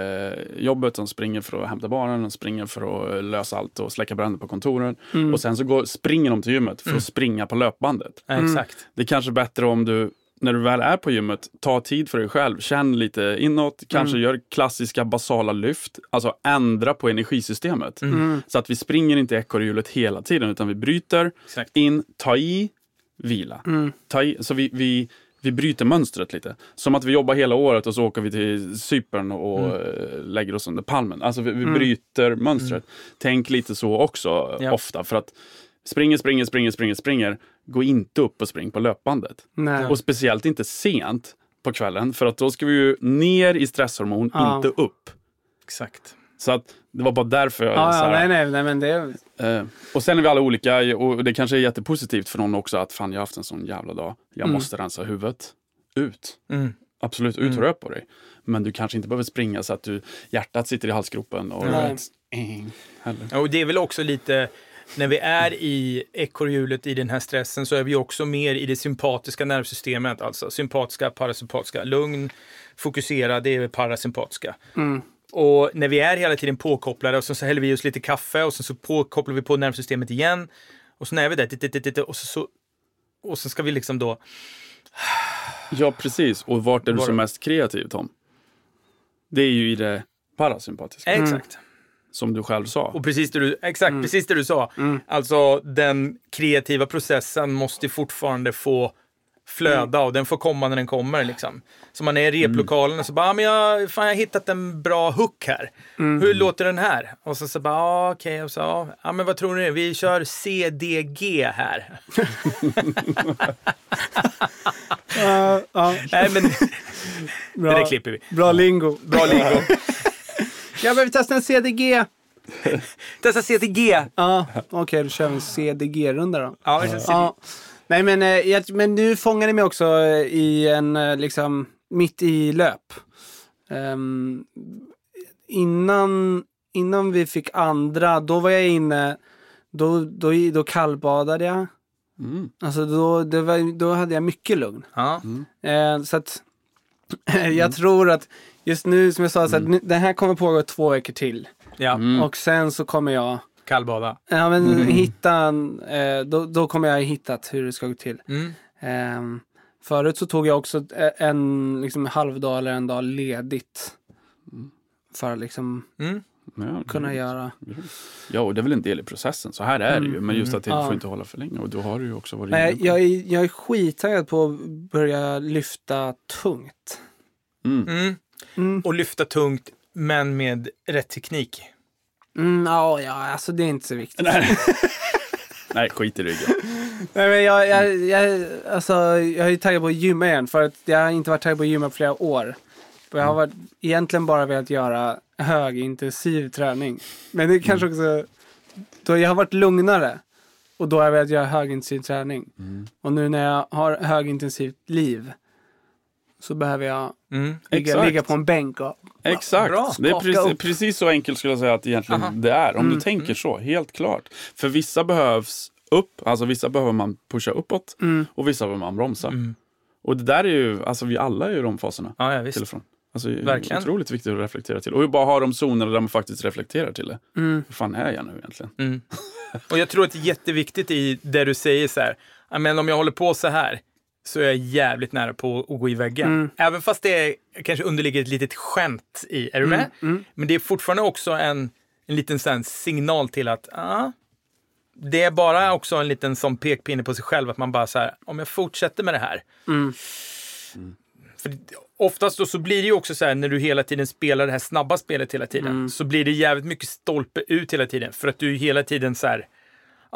A: jobbet, de springer för att hämta barnen, de springer för att lösa allt och släcka bränder på kontoren.
C: Mm.
A: Och sen så går, springer de till gymmet för att springa på löpbandet.
B: Exakt.
A: Det är kanske bättre om du, när du väl är på gymmet, tar tid för dig själv. Känn lite inåt, kanske gör klassiska basala lyft. Alltså ändra på energisystemet.
C: Mm.
A: Så att vi springer inte i ekorrhjulet hela tiden, utan vi bryter,
B: Exakt.
A: in, ta i, vila.
C: Mm.
A: Ta i, så vi, vi, vi bryter mönstret lite. Som att vi jobbar hela året och så åker vi till Cypern och eh, lägger oss under palmen. Alltså vi, vi bryter mönstret. Tänk lite så också
B: Ja.
A: ofta. För att springer, springer, springer, springer, springer. Gå inte upp och spring på löpbandet.
C: Nej.
A: Och speciellt inte sent på kvällen. För att då ska vi ju ner i stresshormon,
C: Ja.
A: inte upp.
B: Exakt.
A: Så att det var bara därför jag...
C: Ja,
A: så här-
C: nej, nej, nej, men det...
A: Eh, och sen är vi alla olika och det kanske är jättepositivt för någon också att fan jag har haft en sån jävla dag. Jag
C: Mm.
A: måste rensa huvudet. Ut.
B: Mm.
A: Absolut, ut rör på dig. Men du kanske inte behöver springa så att du, hjärtat sitter i halsgropen och
C: Nej.
A: vet, eh,
B: Och det är väl också lite, när vi är i ekorrhjulet i den här stressen så är vi också mer i det sympatiska nervsystemet. Alltså sympatiska, parasympatiska. Lugn, fokusera, det är parasympatiska.
C: Mm.
B: Och när vi är hela tiden påkopplade och så, så häller vi oss lite kaffe och sen så påkopplar vi på nervsystemet igen. Och så när är vi där, och så, så, och så ska vi liksom då...
A: Ja, precis. Och vart är du som mest kreativ, Tom? Det är ju i det parasympatiska,
B: Exakt.
A: Som du själv sa.
B: Och precis det du, exakt, precis det du sa. Alltså den kreativa processen måste fortfarande få flöda och den får komma när den kommer. Liksom. Så man är i replokalen och så bara, ah, men jag, fan, jag har hittat en bra hook här. Hur låter den här? Och så, så bara, ah, okej, och så, ah, ja, men vad tror ni? Vi kör CDG här.
C: Ja, ja,
B: Nej, men
C: bra,
B: det där klipper vi.
C: bra lingo.
B: Bra lingo.
C: Jag behöver testa en CDG.
B: Testa CDG.
C: Ja, okej, då kör vi en CDG-runda då.
B: Ja, vi kör CDG.
C: Ja. Nej, men, eh, jag, men du fångade mig också eh, i en, eh, liksom, mitt i löp. Ehm, innan, innan vi fick andra, då var jag inne, då, då, då kallbadade jag.
A: Mm.
C: Alltså då, var, då hade jag mycket lugn.
B: Ja.
C: Eh, så att jag tror att just nu, som jag sa, så att nu, det här kommer pågå två veckor till.
B: ja.
C: Och sen så kommer jag
B: Kallbada.
C: ja, men hitta en, eh, då, då kommer jag ha hittat hur det ska gå till.
B: Mm.
C: Ehm, förut så tog jag också e- en liksom, halvdag eller en dag ledigt. För att liksom
B: Mm.
A: Ja,
C: kunna göra.
A: ja, och det är väl en del i processen. Så här är det ju. Men just att det
C: Ja.
A: får inte hålla för länge. Och då har du ju också varit på.
C: jag, är, jag är skittaggad på att börja lyfta tungt.
A: Mm.
B: Mm.
C: Mm.
B: Och lyfta tungt, men med rätt teknik.
C: Mm, ja, ja, alltså det är inte så viktigt.
A: Nej. Nej, skit i ryggen.
C: Nej, men jag, jag, jag, alltså, jag är ju taggad på att gymma igen för att jag har inte varit taggad på att gymma på flera år. Och jag har varit, egentligen bara velat göra högintensiv träning. Men det är kanske också, då jag har varit lugnare och då har jag velat göra högintensiv träning. Och nu när jag har högintensivt liv så behöver jag
B: Mm.
C: ligga, ligga på en bänk och
A: Exakt.
B: Bra.
A: Det är precis, precis så enkelt skulle jag säga att egentligen
B: Aha.
A: det är. Om
C: Mm.
A: du tänker så, helt klart. För vissa behövs upp, alltså vissa behöver man pusha uppåt
C: Mm.
A: och vissa behöver man bromsa.
B: Mm.
A: Och det där är ju, alltså vi alla är ju i de faserna.
B: Ja, ja, visst.
A: Alltså, det är
B: Verkligen.
A: otroligt viktigt att reflektera till. Och bara ha de zonerna där man faktiskt reflekterar till det.
C: Mm.
A: Hur fan är jag nu egentligen?
B: Mm. Och jag tror att det är jätteviktigt i det du säger så här, "Ja, men om jag håller på så här så är jag jävligt nära på att gå i väggen.
C: Mm.
B: Även fast det är, kanske underligger ett litet skämt i, är du med?
C: Mm.
B: Men det är fortfarande också en, en liten sån signal till att ah, det är bara också en liten sån pekpinne på sig själv att man bara så här, om jag fortsätter med det här.
C: Mm.
B: För oftast då så blir det ju också så här när du hela tiden spelar det här snabba spelet hela tiden
C: Mm.
B: så blir det jävligt mycket stolpe ut hela tiden för att du hela tiden så här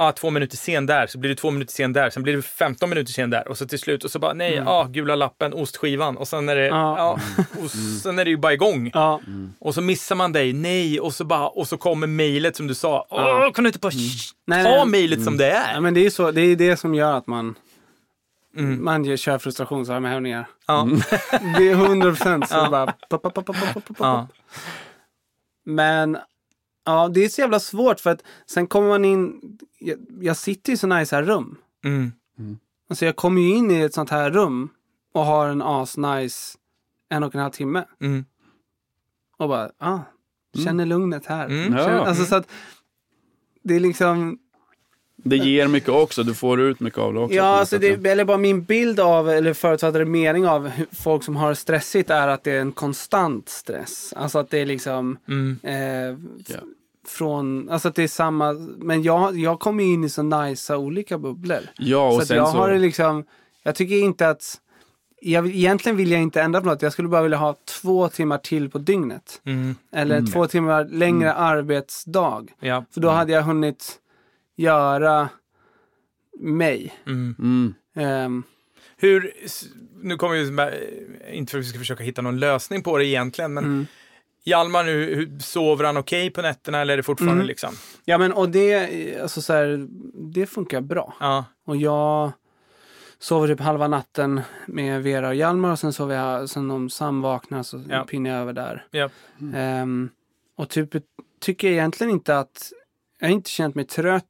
B: ah, två minuter sen där, så blir det två minuter sen där, sen blir det 15 minuter sen där och så till slut och så bara nej, ah, gula lappen, ostskivan och sen är det,
C: Mm. Ja.
B: ja. och sen är det ju bara igång.
C: Ja,
B: Och så missar man dig, nej, och så bara, och så kommer mejlet som du sa. Åh, kan du inte bara
C: Nej,
B: ta mejlet som det
C: ja
B: är?
C: men det är så, det är det som gör att man
B: Mm.
C: man gör- kör frustrationsarmhävningar.
B: Ja.
C: Det är 100 procent så
B: Ja.
C: bara... Pop, pop, pop, pop, pop, pop.
B: Ja.
C: Men ja, det är så jävla svårt för att sen kommer man in... Jag, jag sitter i sådana här rum.
B: Mm.
C: Alltså jag kommer ju in i ett sånt här rum och har en asnice en och en halv timme.
B: Mm.
C: Och bara, ah, känner lugnet här.
B: Mm.
A: Ja.
C: Känner, alltså så att det är liksom...
A: Det ger mycket också, du får ut mycket av det också.
C: Ja, alltså det, eller bara min bild av, eller förutfattade mening av hur folk som har stressigt är att det är en konstant stress. Alltså att det är liksom
B: Mm.
C: eh,
A: Ja.
C: Från, alltså att det är samma, men jag, jag kommer in i så nice olika bubblor.
A: Ja,
C: så
A: och
C: att
A: sen
C: jag
A: så...
C: har det liksom, jag tycker inte att, jag, vill- egentligen vill jag inte ändra på något, jag skulle bara vilja ha två timmar till på dygnet.
B: Mm.
C: Eller två timmar längre arbetsdag.
B: Ja.
C: För då hade jag hunnit göra mig.
B: Mm.
A: Mm.
C: Ehm,
B: Hur, nu kommer vi, inte för att vi ska försöka hitta någon lösning på det egentligen, men
C: mm.
B: Hjalmar nu, sover han okej på nätterna eller är det fortfarande
C: Mm.
B: liksom?
C: Ja men och det, alltså så här, det funkar bra.
B: Ja.
C: Och jag sover typ halva natten med Vera och Hjalmar och sen sover jag, sen om Sam vaknar så
B: Ja.
C: pinnar jag över där.
B: Ja.
C: Ehm, och typ tycker jag egentligen inte att, jag har inte känt mig trött.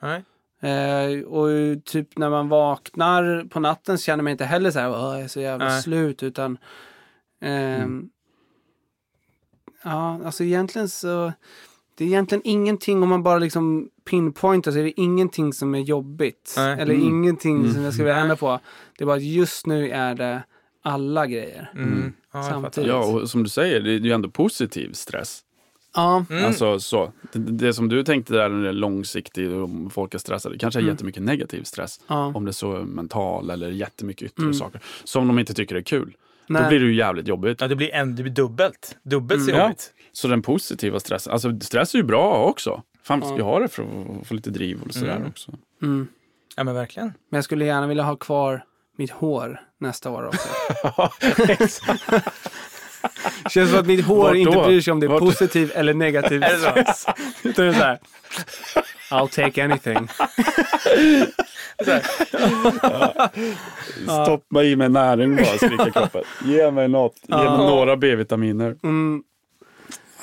B: Nej.
C: Eh, och typ när man vaknar på natten så känner man inte heller så här, "Åh, jag är så jävla
B: Nej.
C: slut, utan ehm, ja, alltså egentligen så det är egentligen ingenting, om man bara liksom pinpointar så är det ingenting som är jobbigt.
B: Nej.
C: Eller
A: Mm.
C: ingenting
A: Mm.
C: som jag skulle vilja ändra på. Det är bara att just nu är det alla grejer.
B: Mm. Ja, jag
C: Samtidigt.
A: Ja, och som du säger, det är ju ändå positiv stress.
C: Ja,
B: Mm.
A: Alltså så. Det, det som du tänkte där när det är långsiktigt och om folk är stressade, kanske är
C: Mm.
A: jättemycket negativ stress.
C: ja.
A: Om det är så mental eller jättemycket yttre
C: Mm.
A: saker. Som de inte tycker är kul.
C: Nej.
A: Då blir det ju jävligt jobbigt.
B: Ja, det blir, en, det blir dubbelt. Dubbelt så
A: Mm. Ja.
B: jobbigt.
A: Så den positiva stressen, alltså stress är ju bra också. Fan,
C: Ja.
A: ju ha det för att få lite driv och sådär
B: Mm.
A: också.
C: Mm.
B: Ja, men verkligen.
C: Men jag skulle gärna vilja ha kvar mitt hår nästa år också. Känns som att mitt hår
A: Vart
C: inte
A: då?
C: bryr sig om det är
A: Vart-
C: positiv eller negativ
B: Är det så?
C: stress. Utan det är så här. I'll take anything.
A: Stoppa i mig näring bara, skriker kroppen. Ge mig något. Ge mig
C: Ja.
A: några B-vitaminer.
C: Mm.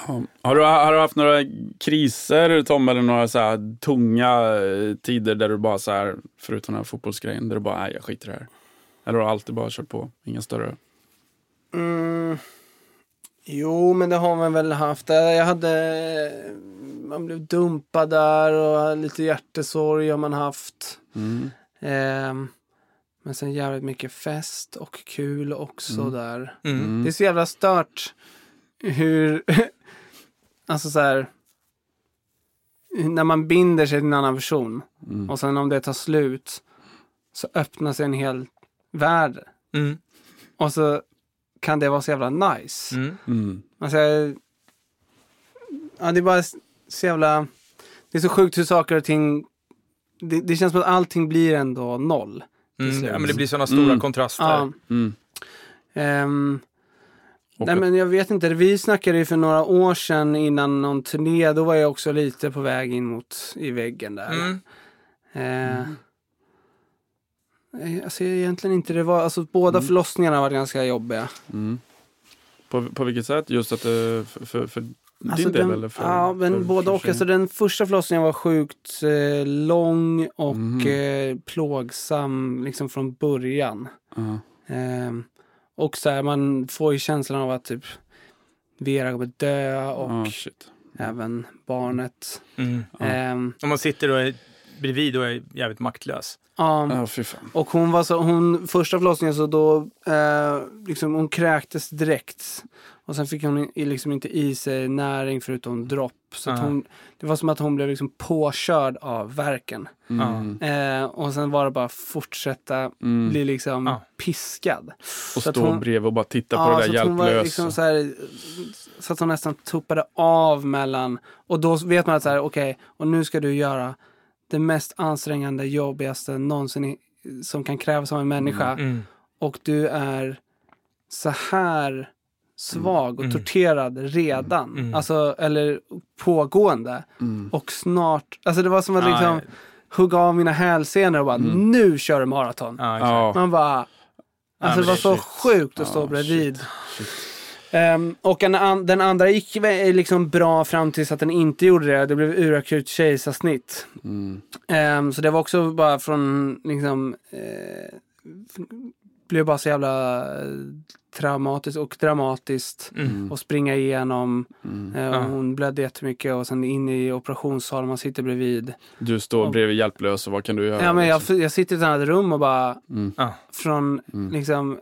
A: Ja. Har, du, har du haft några kriser Tom, eller några så här tunga eh, tider där du bara så här, förutom den här fotbollsgrejen, där du bara, nej jag skiter i det här. Eller har du alltid bara kört på? Inga större?
C: Mm. Jo, men det har man väl haft. Eh, Jag hade... Man blev dumpad där och lite hjärtesorg har man haft.
A: Mm.
C: Ehm, men sen jävligt mycket fest och kul också
A: Mm.
C: där.
B: Mm.
A: Mm.
C: Det är så jävla stört hur... alltså så här... När man binder sig till en annan person
A: Mm.
C: och sen om det tar slut så öppnar sig en hel värld.
B: Mm.
C: Och så kan det vara så jävla nice.
B: Mm.
A: Mm.
C: Alltså, ja, det är bara så jävla... Det är så sjukt hur saker och ting... Det, det känns som att allting blir ändå noll.
B: Mm. Ja, men det blir sådana stora
A: Mm.
B: kontraster.
C: Ja.
A: Och
C: nej men jag vet inte, vi snackade ju för några år sedan innan någon turné, då var jag också lite på väg in mot i väggen där.
B: Mm.
C: Eh, Alltså egentligen inte, det var, alltså båda
A: Mm.
C: förlossningarna var ganska jobbiga.
A: Mm. På, på vilket sätt? Just att det, för, för, för din
C: Alltså
A: del
C: den,
A: eller för
C: Ja, men
A: för,
C: både
A: för
C: och. Alltså den första förlossningen var sjukt eh, lång och
A: Mhm.
C: eh, plågsam liksom från början.
A: Ja.
C: Ehm, och så här, man får ju känslan av att typ Vera kommer dö och
A: shit.
C: även barnet.
B: Mm.
A: Ja.
C: Ehm,
B: Om man sitter och är bredvid och är jävligt maktlös.
C: ja,
A: fy fan.
C: och hon var så, hon, första förlossningen så då, eh, liksom hon kräktes direkt. Och sen fick hon i- liksom inte i sig näring förutom dropp. Så att
B: Ja.
C: hon, det var som att hon blev liksom påkörd av verken.
A: Mm.
C: Eh, och sen var det bara fortsätta
A: Mm.
C: bli liksom
B: Ja.
C: piskad.
A: Och
C: så
A: stå
C: hon-
A: bredvid och bara titta på
C: Ja,
A: det där hjälplösa.
C: liksom så, här, så att hon nästan tuppade av mellan... Och då vet man att så här, okej, och nu ska du göra det mest ansträngande, jobbigaste någonsin i, som kan krävas av en människa.
B: Mm.
C: Och du är så här svag och
B: Mm.
C: torterad redan.
B: Mm.
C: Alltså, eller pågående.
A: Mm.
C: Och snart, alltså det var som att liksom hugga av mina hälsenor och bara
A: Mm.
C: nu kör du maraton.
B: Exakt.
A: Ja.
C: Man bara, alltså
B: men
C: det var
B: det-
C: så
B: shit.
C: sjukt att stå
A: Ja,
C: bredvid.
A: shit.
C: Ehm, och en, an, den andra gick liksom bra fram tills att den inte gjorde det. Det blev urakut kejsarsnitt.
A: Mm.
C: Ehm, så det var också bara från liksom, eh, blev bara så jävla eh, traumatiskt och dramatiskt.
B: Mm.
C: Och springa igenom.
A: Mm.
C: Eh, och hon blödde jättemycket och sen in i operationssalen, man sitter bredvid.
A: Du står bredvid hjälplös och vad kan du göra?
C: Ja, men jag,
A: liksom?
C: jag sitter i ett annat rum och bara
A: mm.
C: Från
A: Mm.
C: liksom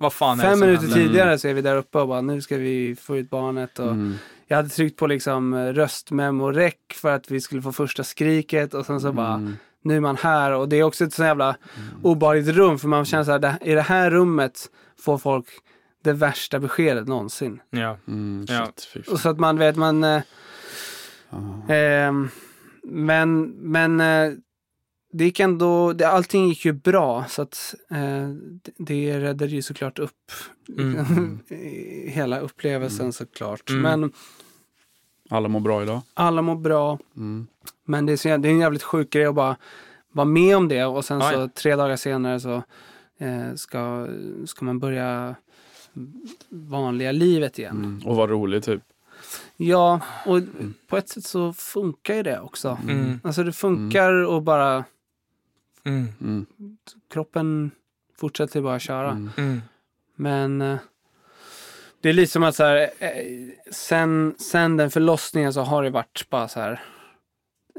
B: Vad fan är det
C: fem
B: som
C: minuter
B: händer?
C: tidigare så är vi där uppe och bara nu ska vi få ut barnet. Och
A: Mm.
C: Jag hade tryckt på liksom röstmemo-räck för att vi skulle få första skriket och sen så bara
A: Mm.
C: nu är man här och det är också ett så jävla obehagligt rum för man känner så här, i det här rummet får folk det värsta beskedet någonsin.
B: Ja.
A: Mm.
B: Ja.
A: Shit.
C: Och så att man vet, man... Eh, ehm, men men eh, det gick ändå, det, allting gick ju bra så att eh, det, det räddade ju såklart upp
B: Mm.
C: hela upplevelsen såklart.
B: Mm.
C: Men
A: Alla mår bra idag?
C: alla mår bra.
A: Mm.
C: Men det är, så, det är en jävligt sjuk grej att bara vara med om det och sen
B: Ja,
C: så tre dagar senare så eh, ska, ska man börja vanliga livet igen.
A: Mm. Och vad roligt typ.
C: Ja, och på ett sätt så funkar ju det också.
B: Mm.
C: Alltså det funkar och bara
B: Mm.
A: Mm.
C: kroppen fortsätter bara köra.
A: Mm.
B: Mm.
C: Men, eh, Det är lite som att så här, eh, sen, sen den förlossningen så har det varit bara så här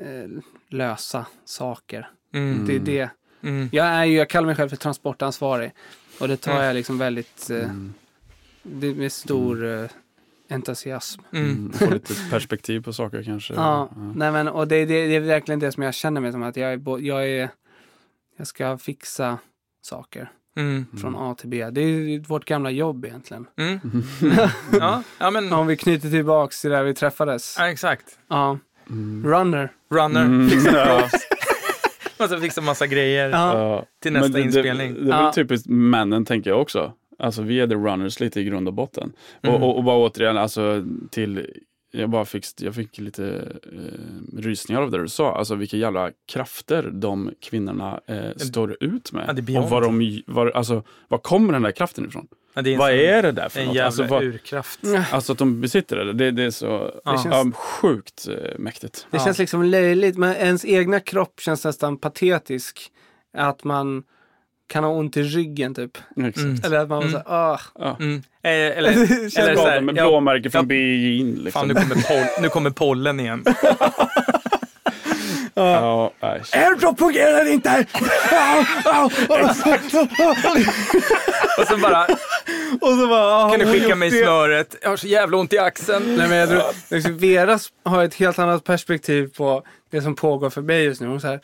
C: eh, lösa saker.
B: Mm.
C: Det är det.
B: Mm.
C: Jag, är ju, jag kallar mig själv för transportansvarig. Och det tar
B: Mm.
C: jag liksom väldigt
A: Mm.
C: det, med stor eh, entusiasm.
B: Mm.
A: Mm. Få lite perspektiv på saker kanske.
C: Ja, Nej, men, och det, det, det är verkligen det som jag känner mig som att jag är, jag är jag ska fixa saker
B: Mm.
C: från A till B. Det är vårt gamla jobb egentligen.
B: Mm. Ja, ja, men
C: Om vi knyter tillbaks till där vi träffades.
B: ja, exakt.
C: Ja.
A: Mm.
C: Runner.
B: Runner,
A: Mm.
B: fixa props. Måste fixa massa grejer.
C: Ja.
B: Till nästa
A: det,
B: inspelning.
A: Det, det är väl
C: Ja.
A: typiskt männen tänker jag också. Alltså vi är the runners lite i grund och botten.
B: Mm.
A: Och, och, och bara återigen, alltså till jag bara fick, jag fick lite eh, rysningar av det du sa. Alltså vilka jävla krafter de kvinnorna eh, står ut med.
B: Ja,
A: och var de, var, alltså, var kommer den där kraften ifrån?
B: Ja, är en
A: Vad är det där för
B: En
A: något?
B: jävla
A: Alltså, vad,
B: urkraft.
A: alltså att de besitter det, det, det är så
B: Ja.
C: Det känns-
A: ja, sjukt eh, mäktigt.
C: Det
B: Ja.
C: känns liksom löjligt, men ens egna kropp känns nästan patetisk. Att man kan ha ont i ryggen typ.
B: Mm.
C: Eller att man var
B: Mm.
C: så ah.
A: Ja.
B: Mm. Eh, eller, eller så
A: Skadad
B: här,
A: med
B: ja,
A: blåmärken från
B: ja.
A: BJ'n. Liksom.
B: fan nu kommer, poll, nu kommer pollen igen.
A: Ja, nej.
C: Airdrop fungerar inte!
B: Och så bara,
C: Och så bara, ah,
B: kan du skicka mig
C: det.
B: smöret? Jag har så jävla ont i axeln.
C: Nej, men jag tror, liksom, Vera har ett helt annat perspektiv på det som pågår för mig just nu. Hon så här,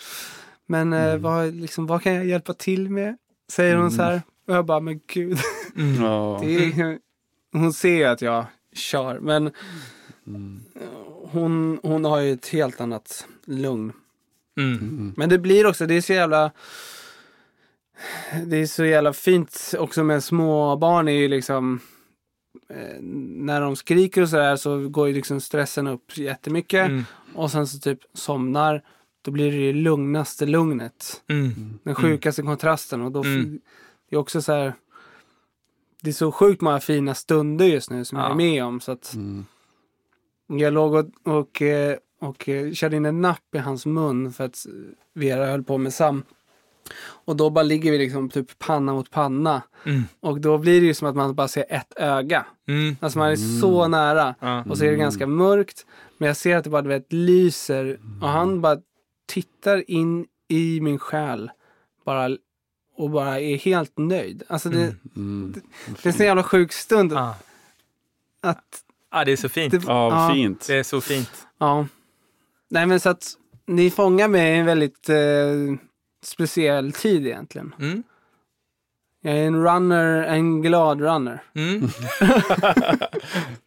C: men eh, vad, liksom, vad kan jag hjälpa till med? Säger hon så här. Och jag bara, men gud. Det är, hon ser ju att jag kör, men
A: Mm.
C: hon, hon har ju ett helt annat lugn.
B: Mm.
C: Men det blir också, det är så jävla det är så jävla fint också med små barn är ju liksom eh, när de skriker och sådär så går ju liksom stressen upp jättemycket
B: Mm.
C: och sen så typ somnar då blir det ju lugnaste lugnet.
B: Mm.
C: Den sjukaste kontrasten och då
B: Mm.
C: det är också så här det är så sjukt många fina stunder just nu som jag
B: Ja.
C: är med om så att
A: Mm.
C: jag låg och, och, eh, och eh, körde in en napp i hans mun för att Vera höll på med Sam. Och då bara ligger vi liksom typ panna mot panna.
B: Mm.
C: Och då blir det ju som att man bara ser ett öga.
B: Mm.
C: Alltså man är så nära. Och så är det ganska mörkt. Men jag ser att det bara du vet, lyser. Och han bara tittar in i min själ. Bara, och bara är helt nöjd. Alltså det,
A: Mm.
C: det är en så jävla sjuk stund.
B: Ja.
C: Att
B: ja, det är så fint.
C: det,
A: Ja, vad fint.
B: Det är så fint.
C: Ja. Nej men så att ni fångar mig i en väldigt eh, speciell tid egentligen.
B: Mm.
C: Jag är en runner, en glad runner.
B: Mm.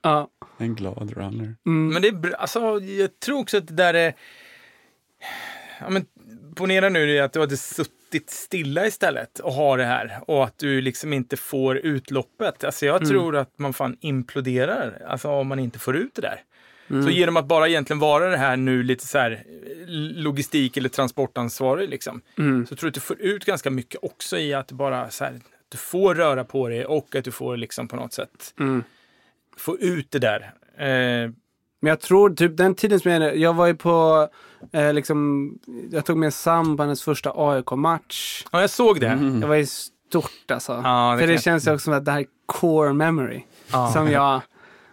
C: Ja.
A: En glad runner.
C: Mm.
B: Men det är bra. Alltså, jag tror också att det där är... Ja, men, ponera nu att du hade suttit stilla istället och har det här och att du liksom inte får utloppet. Alltså jag tror att man fan imploderar alltså om man inte får ut det där. Så genom att bara egentligen vara det här nu lite så här logistik eller transportansvarig liksom.
C: Mm.
B: Så tror jag att du får ut ganska mycket också i att du bara så här, du får röra på dig och att du får liksom på något sätt
C: Mm.
B: få ut det där. Eh,
C: Men jag tror typ den tiden som jag är Jag var ju på, eh, liksom, jag tog med Sam på hennes första AIK-match.
B: ja, jag såg det.
A: Mm.
C: Det var ju stort alltså.
B: Ja, det
C: För det
B: jag-
C: känns ju också som att det här är core memory.
B: Ja.
C: Som jag,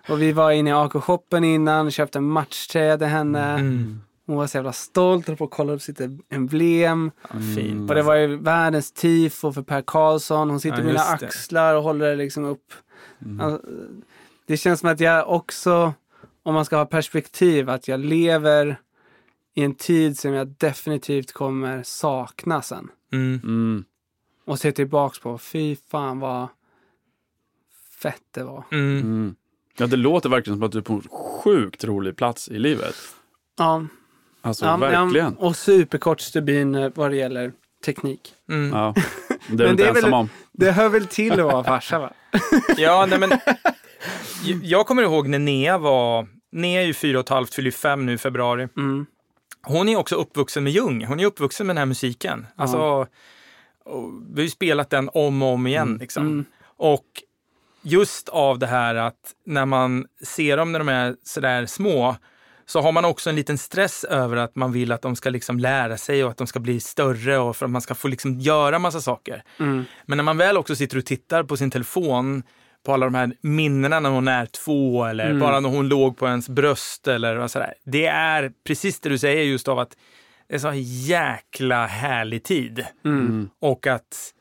C: och vi var inne i AK-shoppen innan, köpte en matchtröja till henne.
B: Mm.
C: Hon var så jävla stolt, höll på att kolla upp sitt emblem.
B: Ja, fint.
C: Och det var ju världens tifo för Per Karlsson. Hon sitter
B: Ja,
C: på mina
B: det.
C: axlar och håller liksom upp.
A: Mm.
C: Alltså, det känns som att jag också, om man ska ha perspektiv, att jag lever i en tid som jag definitivt kommer sakna sen.
B: Mm.
A: Mm.
C: Och se tillbaks på, fy fan vad fett det var.
B: Mm.
A: Mm. Ja, det låter verkligen som att du är på en sjukt rolig plats i livet.
C: Ja,
A: Alltså
C: ja,
A: verkligen.
C: ja, och superkort stubin eh, vad det gäller teknik.
B: Mm.
A: Ja. Det är
C: Men det är väl-
A: om.
C: Det hör väl till att vara farsa va?
B: Ja, nej men. Jag kommer ihåg när Nea var, Nea är ju fyra och ett halvt, fyller fem nu i februari.
C: Mm.
B: Hon är också uppvuxen med Jung. Hon är uppvuxen med den här musiken. Alltså, och vi har ju spelat den om och om igen. Liksom.
C: Mm.
B: Och just av det här att när man ser dem när de är sådär små så har man också en liten stress över att man vill att de ska liksom lära sig och att de ska bli större och för att man ska få liksom göra massa saker.
C: Mm.
B: Men när man väl också sitter och tittar på sin telefon på alla de här minnena när hon är två eller
C: Mm.
B: bara när hon låg på ens bröst eller vad sådär. Det är precis det du säger just av att det är så jäkla härlig tid.
C: Mm.
B: Och att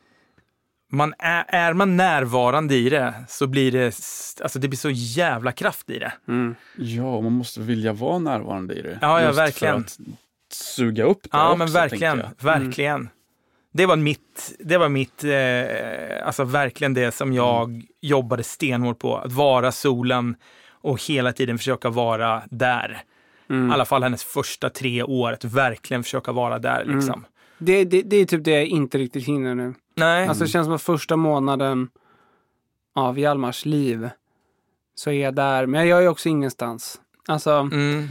B: man är, är man närvarande i det så blir det, alltså det blir så jävla kraft i det.
C: Mm.
A: Ja, man måste vilja vara närvarande i det.
B: Ja, ja,
A: Just
B: verkligen.
A: För att suga upp det
B: Ja,
A: också,
B: men verkligen.
A: jag.
B: Verkligen. Det var mitt, det var mitt, eh, alltså verkligen det som jag jobbade stenhårt på. Att vara solen och hela tiden försöka vara där.
C: Mm.
B: I alla fall hennes första tre år, att verkligen försöka vara där liksom.
C: Det, det, det är typ det jag inte riktigt hinner nu.
B: Nej.
C: Alltså det känns som att första månaden av Hjalmars liv så är jag där, men jag är också ingenstans. Alltså,
B: mm.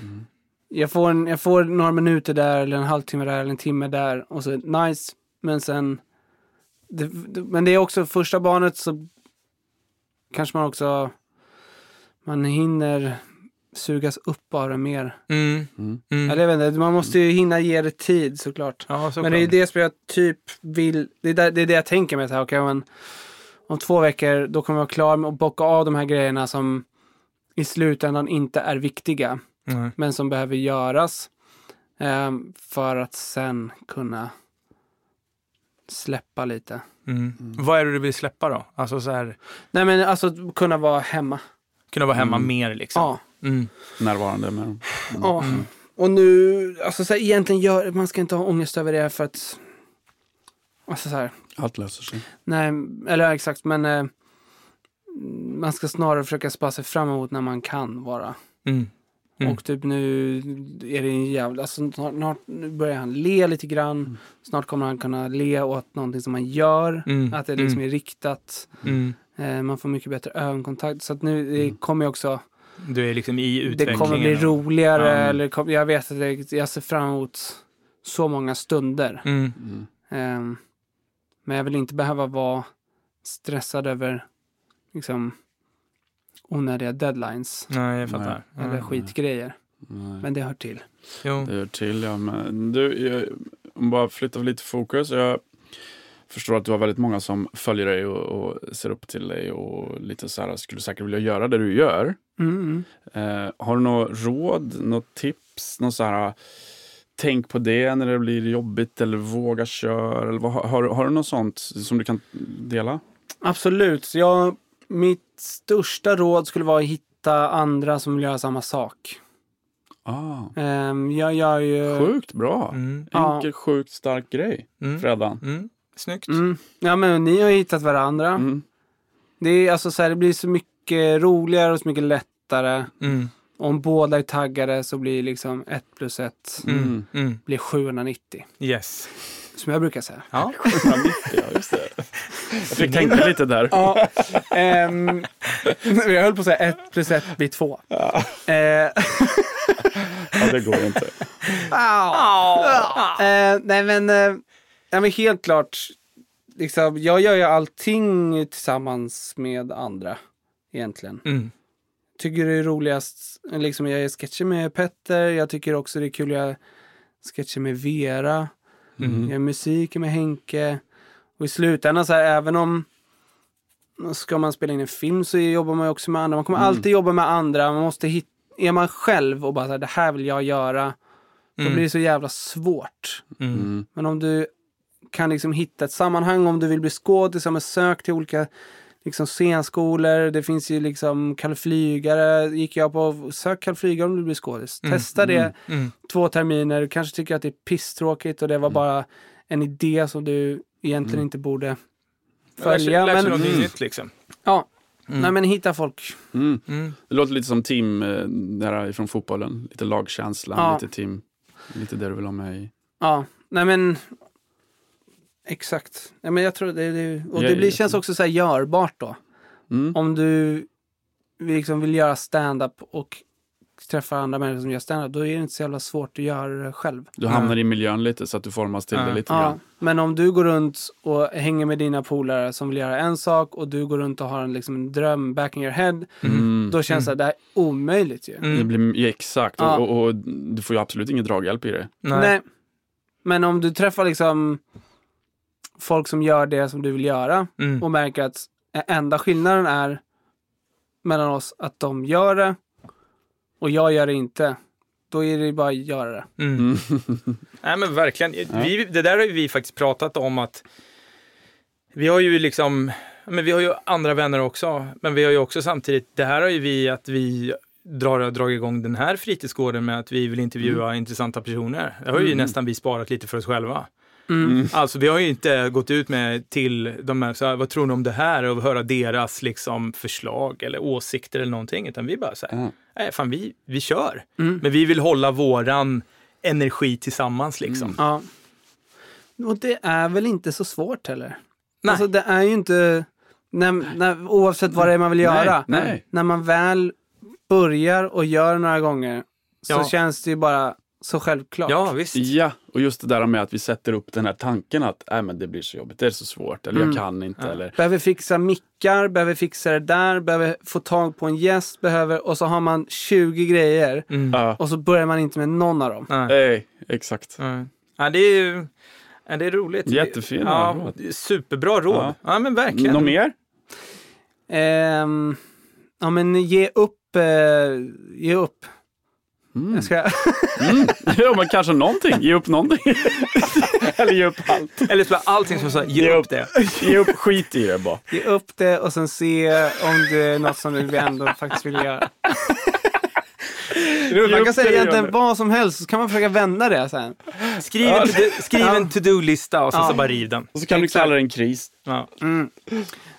C: jag får, en, jag får några minuter där, eller en halvtimme där, eller en timme där och så nice, men sen... Det, det, men det är också första barnet så kanske man också... Man hinner sugas upp av det mer.
B: Mm.
A: Mm.
B: Mm.
C: Eller jag vet inte, man måste ju hinna ge det tid såklart.
B: Ja, såklart.
C: Men det är det som jag typ vill, det är, där, det, är det jag tänker mig. Här, men om två veckor då kommer jag vara klar med att bocka av de här grejerna som i slutändan inte är viktiga,
B: Mm.
C: men som behöver göras ehm, för att sen kunna släppa lite.
B: Mm. Vad är det du vill släppa då? Alltså så här,
C: Nej men alltså kunna vara hemma.
B: kunna vara hemma
A: Mm.
B: mer liksom.
C: Ja.
B: Mm.
A: Närvarande med dem.
C: ja. Och nu, alltså så här, egentligen gör, man ska inte ha ångest över det för att, alltså så här,
A: Allt löser sig.
C: Nej, eller exakt, men eh, man ska snarare försöka spara sig fram emot när man kan vara.
B: Mm. Mm.
C: Och typ nu är det en jävla, alltså snart, nu börjar han le lite grann. Snart kommer han kunna le åt någonting som man gör.
B: Mm.
C: Att det liksom är riktat.
B: Mm.
C: Eh, man får mycket bättre ögonkontakt. Så att nu det kommer ju också,
B: Du är liksom i
C: det
B: utvecklingen.
C: kommer bli roligare. Eller, kom- jag vet att det, jag ser fram emot så många stunder.
B: Mm.
A: Mm.
C: Ehm, men jag vill inte behöva vara stressad över liksom onödiga deadlines
B: Nej, jag fattar.
C: eller
B: Mm.
C: skitgrejer.
A: Nej.
C: Men det hör till.
B: Jo.
A: Det hör till, ja. Men du, jag, om bara flyttar lite fokus. Jag förstår att du har väldigt många som följer dig och, och ser upp till dig och lite så här, skulle säkert vilja göra det du gör.
C: Mm, mm.
A: Eh, har du något råd, något tips, något så här, tänk på det när det blir jobbigt eller våga köra? Eller vad, har, har du något sånt som du kan dela?
C: Absolut. Jag, mitt största råd skulle vara att hitta andra som vill göra samma sak.
A: Ah,
C: Ehm, jag gör ju...
A: sjukt bra.
B: Mm.
C: Ja.
A: Enkel, sjukt stark grej.
B: Mm.
A: Fredan.
B: Mm. Snyggt.
C: Mm, ja, men ni har hittat varandra.
A: Mm.
C: Det, är, alltså, så här, det blir så mycket roligare och så mycket lättare.
B: Mm.
C: Om båda är taggade så blir liksom 1 plus 1
B: Mm. Mm.
C: blir 790.
B: Yes.
C: Som jag brukar säga.
B: Ja.
A: 790, ja just det. Jag fick tänka lite där.
C: Ja, ehm, jag höll på att säga 1 plus 1 blir 2. Eh,
A: Ja, det går inte.
C: eh, nej men, eh, ja, men helt klart. Liksom, jag gör ju allting tillsammans med andra egentligen.
B: Mm.
C: Tycker det är roligast, liksom jag gör sketcher med Petter. Jag tycker också det är kul att göra sketcher med Vera.
B: Mm.
C: Jag gör musik med Henke. Och i slutändan så här, även om ska man spela in en film så jobbar man också med andra. Man kommer alltid jobba med andra. Man måste hitta, är man själv och bara så här, det här vill jag göra. Då
B: Mm.
C: blir det så jävla svårt.
B: Mm.
A: Mm.
C: Men om du kan liksom hitta ett sammanhang, om du vill bli skådis, sök till olika liksom scenskolor. Det finns ju liksom kallflygare, gick jag på, sök kallflygare om du vill bli skådis.
B: Mm.
C: Testa det
B: Mm.
C: två terminer, du kanske tycker att det är pisstråkigt och det var bara en idé som du egentligen inte borde följa.
B: Lär sig
C: Men,
B: någonting
A: Mm.
B: nytt liksom.
C: ja,
B: Mm.
C: nej men hitta folk.
A: Mm.
B: Mm.
A: Det låter lite som team eh, där ifrån fotbollen. Lite lagkänslan,
C: Ja.
A: lite team. Lite det du vill ha med i.
C: Ja, nej men exakt. Nej, men jag tror det, det och
A: Ja,
C: det blir,
A: ja.
C: känns också så här görbart då.
A: Mm.
C: Om du liksom vill göra stand-up och träffar andra människor som gör stand-up, då är det inte så jävla svårt att göra det själv.
A: Du hamnar i miljön lite så att du formas till
B: Ja.
A: det lite
C: Ja,
A: grann.
C: men om du går runt och hänger med dina polare som vill göra en sak och du går runt och har en, liksom, en dröm back in your head,
A: Mm.
C: då känns det att det här är omöjligt ju.
B: Mm.
A: Det blir, ja, exakt,
C: Ja.
A: och, och, och du får ju absolut ingen draghjälp i det.
B: Nej.
C: Nej. Men om du träffar liksom folk som gör det som du vill göra
B: Mm.
C: och märker att enda skillnaden är mellan oss att de gör det och jag gör det inte. Då är det bara att göra det.
B: Mm. Nej men verkligen. Vi, det där har ju vi faktiskt pratat om att vi har ju liksom, men vi har ju andra vänner också, men vi har ju också samtidigt, det här har ju vi att vi drar, drar igång den här fritidsgården med att vi vill intervjua intressanta personer. Det har ju nästan vi sparat lite för oss själva. Alltså vi har ju inte gått ut med till de här, så här, vad tror ni om det här och höra deras liksom förslag eller åsikter eller någonting, utan vi bara så här,
A: Mm.
B: nej fan vi, vi kör. Men vi vill hålla våran energi tillsammans liksom.
C: Ja. Och det är väl inte så svårt heller.
B: Nej.
C: Alltså det är ju inte, när, när, oavsett vad det är man vill göra,
A: Nej, nej.
C: när man väl börjar och gör några gånger så
B: Ja.
C: känns det ju bara så självklart.
B: Ja, visst.
A: Ja, och just det där med att vi sätter upp den här tanken att äh, men det blir så jobbigt, det är så svårt, eller jag kan inte. Eller,
C: Behöver fixa mickar, behöver fixa det där, behöver få tag på en gäst, behöver, och så har man 20 grejer
A: Ja,
C: och så börjar man inte med någon av dem.
B: Nej.
A: nej, exakt.
B: Nej. Ja, det är ju ja, det är roligt.
A: Jättefina
B: ja,
A: råd.
B: Superbra råd. Ja,
A: Ja.
B: men verkligen.
A: Något mer?
C: Ehm, ja men ge upp, eh, ge upp. Jag ska,
A: Mm. Ja, men kanske någonting. Ge upp någonting. eller ge upp allt.
B: Eller så allting som så, ge,
A: Ge
B: upp
A: upp.
B: det.
A: Ge upp, skit i det bara.
C: ge upp det och sen se om det är något som du ändå faktiskt vill göra.
A: Ge
C: Man kan säga egentligen vad som helst, så kan man försöka vända det sen.
B: Skriv en, to-do-lista och sen
C: Ja.
B: så bara riv den.
A: Och så kan du kalla det en kris.
B: Ja.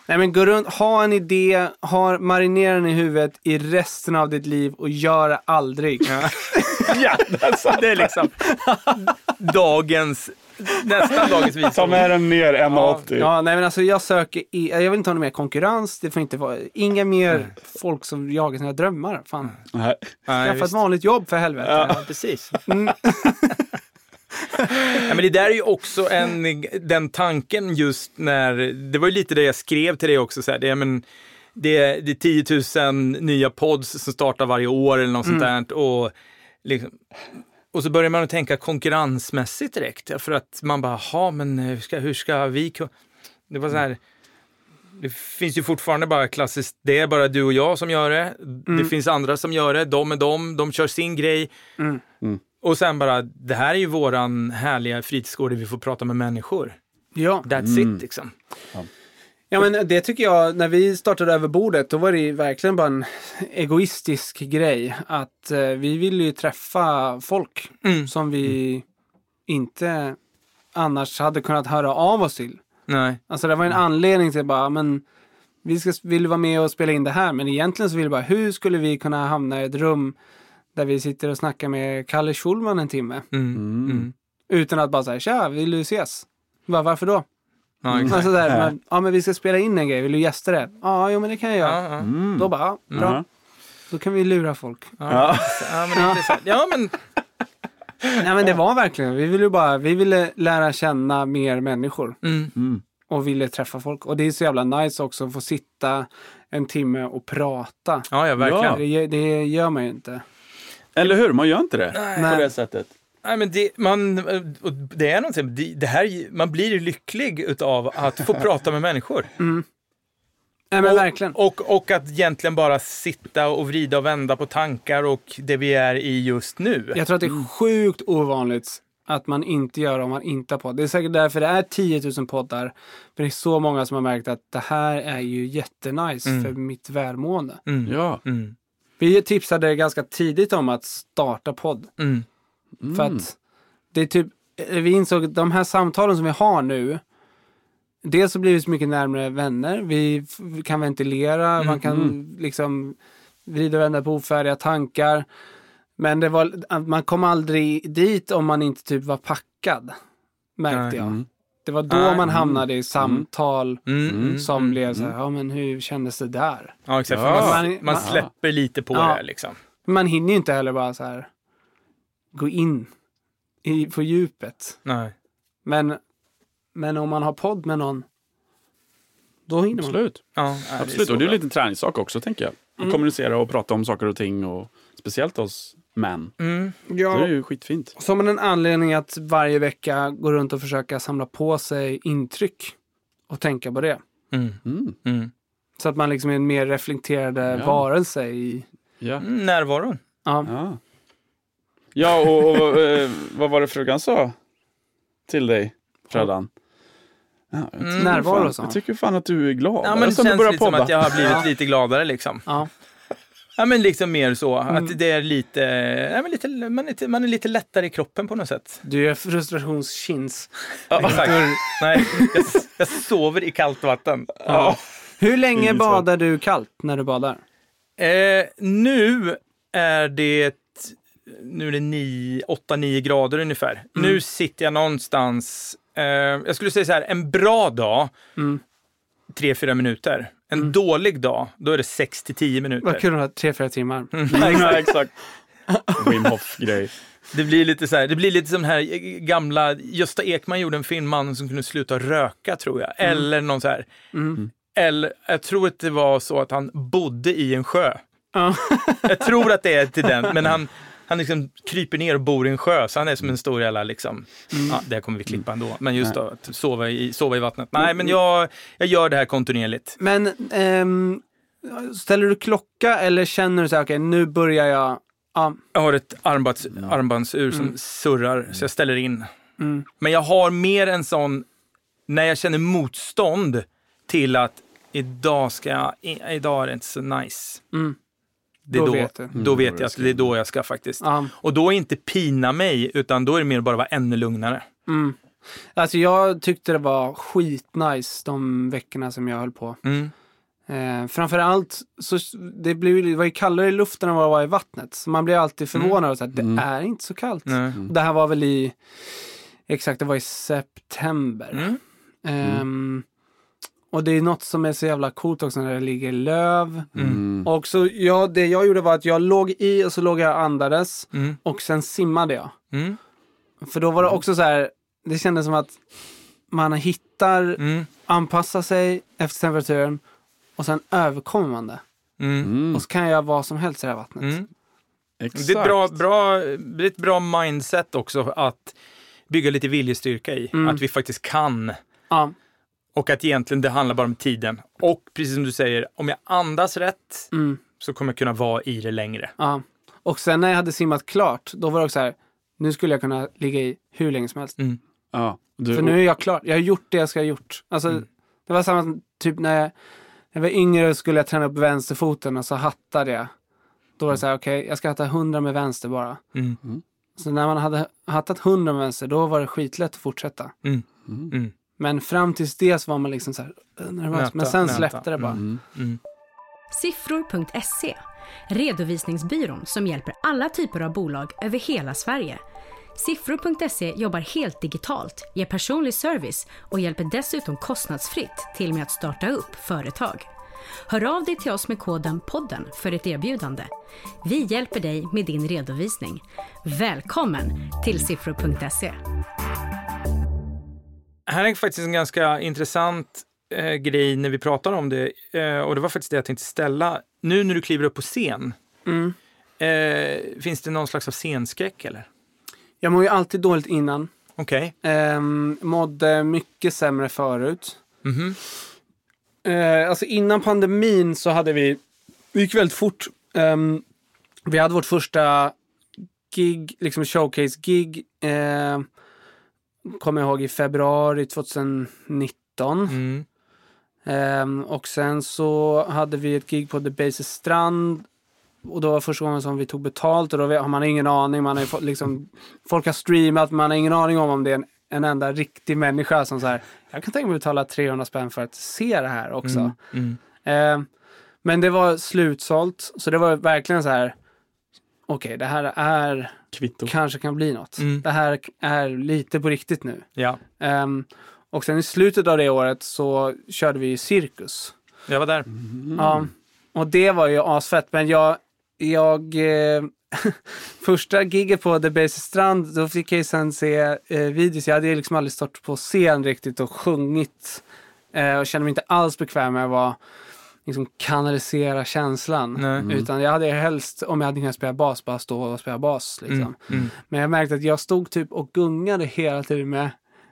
C: Nej men gå runt, ha en idé, ha, marinera den i huvudet i resten av ditt liv och gör det aldrig.
A: Ja,
B: Det är liksom dagens, nästan dagens
A: Ta
B: visdom.
A: med den ner 1,80.
C: Ja, nej men alltså jag söker, i, jag vill inte ha någon mer konkurrens, det får inte vara, inga mer folk som jagar sina drömmar. Fan,
A: Nej.
B: Nej,
C: skaffa ett vanligt jobb för helvete.
B: Ja, precis. ja, men det där är ju också en, den tanken just när, det var ju lite det jag skrev till dig också, så här, det, är, men, det, det är 10 000 nya pods som startar varje år eller något sånt där. Och, liksom, och så börjar man att tänka konkurrensmässigt direkt, för att man bara, ha men hur ska, hur ska vi. Det var så här, det finns ju fortfarande bara klassiskt, det är bara du och jag som gör det. Det finns andra som gör det, de är de, de kör sin grej. Och sen bara, det här är ju våran härliga fritidsgård där vi får prata med människor.
C: Ja.
B: That's it liksom.
C: ja, men det tycker jag, när vi startade över bordet, då var det verkligen bara en egoistisk grej. Att eh, vi ville ju träffa folk
B: Mm.
C: som vi inte annars hade kunnat höra av oss till.
B: Nej.
C: Alltså det var en anledning till bara, men vi ska, vill vara med och spela in det här. Men egentligen så vill vi bara, hur skulle vi kunna hamna i ett rum där vi sitter och snackar med Kalle Schulman en timme?
B: Mm. Mm.
C: Utan att bara säga, tja, vill du ses? Bara, varför då?
B: Ja, exakt.
C: Alltså där, men, ja men vi ska spela in en grej, vill du gästa det? Ja, jo men det kan jag göra.
B: Ja, ja.
C: Då bara, ja, bra. Då kan vi lura folk.
B: Ja. Ja, men intressant. Ja, men
C: Nej men det var verkligen, vi ville bara, vi ville lära känna mer människor.
B: mm.
C: Och ville träffa folk. Och det är så jävla nice också att få sitta en timme och prata.
B: ja, ja, verkligen.
A: Ja.
C: Det, gör- det gör man ju inte.
A: Eller hur? Man gör inte det
C: Nej.
A: på det sättet.
B: Nej, men det, man, det är någonting, det, det här, man blir ju lycklig utav att få prata med människor.
C: Nej men
B: och,
C: verkligen.
B: Och, och att egentligen bara sitta och vrida och vända på tankar och det vi är i just nu.
C: Jag tror att det är sjukt ovanligt att man inte gör om man inte har podd. Det är säkert därför det är 10 000 poddar. För det är så många som har märkt att det här är ju jättenice
B: Mm.
C: för mitt välmående.
B: Mm.
A: Ja.
B: Mm.
C: Vi tipsade ganska tidigt om att starta podd.
B: Mm.
C: För att det är typ, vi insåg att de här samtalen som vi har nu, dels så blir vi så mycket närmare vänner, vi kan ventilera, man kan liksom vrida och vända på ofärdiga tankar. Men det var, man kom aldrig dit om man inte typ var packad, märkte jag.
A: Mm.
C: Det var då
B: Nej.
C: man hamnade i samtal
B: Mm. Mm.
C: som
B: Mm.
C: blev så här, ja men hur kändes det där?
B: Ja, exakt.
A: Ja.
B: Man,
C: Man-
B: man släpper lite på
C: Ja.
B: det liksom.
C: Man hinner ju inte heller bara så här gå in i, på djupet.
B: Nej.
C: Men, men om man har podd med någon, då hinner man.
A: Absolut.
B: Ja,
A: Absolut.
B: så
A: och det är lite en träningssak också, tänker jag. Att kommunicera och prata om saker och ting. Och speciellt oss män.
B: Mm.
A: Så det är
C: Ja,
A: ju skitfint.
C: som en anledning att varje vecka gå runt och försöka samla på sig intryck och tänka på det.
B: Mm.
A: Mm.
B: Mm.
C: Så att man liksom är en mer reflekterande
A: Ja.
C: varelse i...
A: Ja.
B: Mm, närvaron.
C: Ja.
A: Ja, ja och, och eh, vad var det frugan sa till dig, Freddan? Ja, jag
B: Mm.
A: tycker
C: Närvaro,
A: Jag tycker fan att du är glad.
B: Ja, men det känns som att jag har blivit
C: Ja.
B: lite gladare liksom.
C: ja.
B: Ja, men liksom mer så.
C: Mm.
B: Att det är lite, ja, men lite, man, är lite, man är lite lättare i kroppen på något sätt.
C: Du är frustrationskins.
B: Exakt. Nej, jag, jag sover i kallt vatten.
A: Ja.
C: Hur länge badar du kallt när du badar?
B: Eh, nu är det nu är det 8-9 grader ungefär. Nu sitter jag någonstans, eh, jag skulle säga så här, en bra dag,
C: Mm.
B: 3-4 minuter. En dålig dag, då är det 6-10 minuter.
C: Vad kul att ha tre, fyra timmar.
B: Mm.
A: Ja, exakt. Wim Hof-grej.
B: Det blir lite så här, det blir lite som den här gamla, Gösta Ekman gjorde en film, Mannen som kunde sluta röka tror jag. Eller någon så här.
C: Mm.
B: Eller jag tror att det var så att han bodde i en sjö.
C: Ja.
B: Jag tror att det är till den, men han, han liksom kryper ner och bor i en sjö, så han är som en stor jävla liksom, ja, det kommer vi klippa ändå, men just då, att sova i, sova i vattnet. Nej, men jag, jag gör det här kontinuerligt.
C: Men ehm, ställer du klocka eller känner du så här, okej nu börjar jag... Ja,
B: Jag har ett armbands, armbandsur som surrar, så jag ställer in.
C: mm,
B: Men jag har mer en sån, när jag känner motstånd till att idag ska jag, idag är det inte så nice.
C: mm,
B: Det är
C: Då
B: då,
C: vet du.
B: då vet jag att det är då jag ska faktiskt.
C: ja,
B: Och då är inte pina mig, utan då är det mer bara vara ännu lugnare.
C: mm. Alltså jag tyckte det var skitnice de veckorna som jag höll på.
B: Mm.
C: Eh, framförallt så det, blev, det var ju kallare i luften än vad det var i vattnet. Så man blir alltid förvånad och så att det
A: Mm.
C: är inte så kallt.
B: Nej.
C: Det här var väl i, exakt det var i september.
B: Mm.
C: Och det är något som är så jävla coolt också när det ligger löv.
A: Mm.
C: Och så ja, det jag gjorde var att jag låg i och så låg jag och andades
B: Mm.
C: och sen simmade jag.
B: Mm.
C: För då var det också så här, det kändes som att man hittar,
B: Mm.
C: anpassar sig efter temperaturen och sen överkommer man det.
B: Mm.
A: Mm.
C: Och så kan jag göra vad som helst i det här vattnet.
B: Mm.
A: Exakt.
B: Det, är ett bra, bra, det är ett bra mindset också att bygga lite viljestyrka i.
C: Mm.
B: Att vi faktiskt kan.
C: Ja.
B: Och att egentligen det handlar bara om tiden. Och precis som du säger, om jag andas rätt
C: Mm,
B: så kommer jag kunna vara i det längre.
C: ja. Och sen när jag hade simmat klart, då var det också så här, nu skulle jag kunna ligga i hur länge som helst.
B: Mm.
A: Ja, du,
C: För nu är jag klar. Jag har gjort det jag ska ha gjort. Alltså,
B: Mm.
C: Det var samma typ när jag, när jag var yngre skulle jag träna upp vänsterfoten och så hattade jag. Då var det så här, okej, jag ska hatta 100 med vänster bara.
B: Mm.
C: Så när man hade hattat 100 med vänster, då var det skitlätt att fortsätta.
B: Mm.
C: Men fram tills det så var man liksom så här, "Äh, nervös.
B: Nöta,
C: Men sen
B: nöta.
C: släppte det bara.
A: Mm.
B: Mm.
D: Siffror.se, redovisningsbyrån som hjälper alla typer av bolag över hela Sverige. Siffror.se jobbar helt digitalt, ger personlig service och hjälper dessutom kostnadsfritt till med att starta upp företag. Hör av dig till oss med koden podden för ett erbjudande. Vi hjälper dig med din redovisning. Välkommen till siffror.se.
B: Här är faktiskt en ganska intressant eh, grej när vi pratar om det. Eh, och det var faktiskt det jag tänkte ställa. Nu när du kliver upp på scen,
C: Mm.
B: eh, finns det någon slags av scenskräck eller?
C: Jag mår ju alltid dåligt innan.
B: Okej.
C: Um, mådde mycket sämre förut.
B: Mhm.
C: Eh, alltså innan pandemin så hade vi, det gick väldigt fort. Ehm, vi hade vårt första gig, liksom showcase-gig, eh, kommer jag ihåg i februari 2019.
B: Mm.
C: Ehm, och sen så hade vi ett gig på The Bases strand. Och då var första gången som vi tog betalt och då har man ingen aning. Man har liksom, folk har streamat, man har ingen aning om om det är en, en enda riktig människa som så här, jag kan tänka mig att betala 300 spänn för att se det här också.
B: Mm. Mm.
C: Ehm, men det var slutsålt, så det var verkligen så här, okej det här är,
A: Kvitto.
C: kanske kan bli något.
B: Mm.
C: Det här är lite på riktigt nu.
B: Ja,
C: Ehm, och sen i slutet av det året så körde vi cirkus.
B: jag var där.
A: Mm.
C: Ja, och det var ju asfett. Men jag, jag eh, första giget på The Base Strand, då fick jag ju sen se eh, videos. Jag hade ju liksom aldrig stått på scen riktigt och sjungit. Eh, och kände mig inte alls bekväm med att vara, liksom kanalisera känslan.
B: Nej.
C: Utan jag hade helst, om jag hade kunnat spela bas, bara stå och spela bas. Liksom.
B: Mm. Mm.
C: Men jag märkte att jag stod typ och gungade hela tiden med,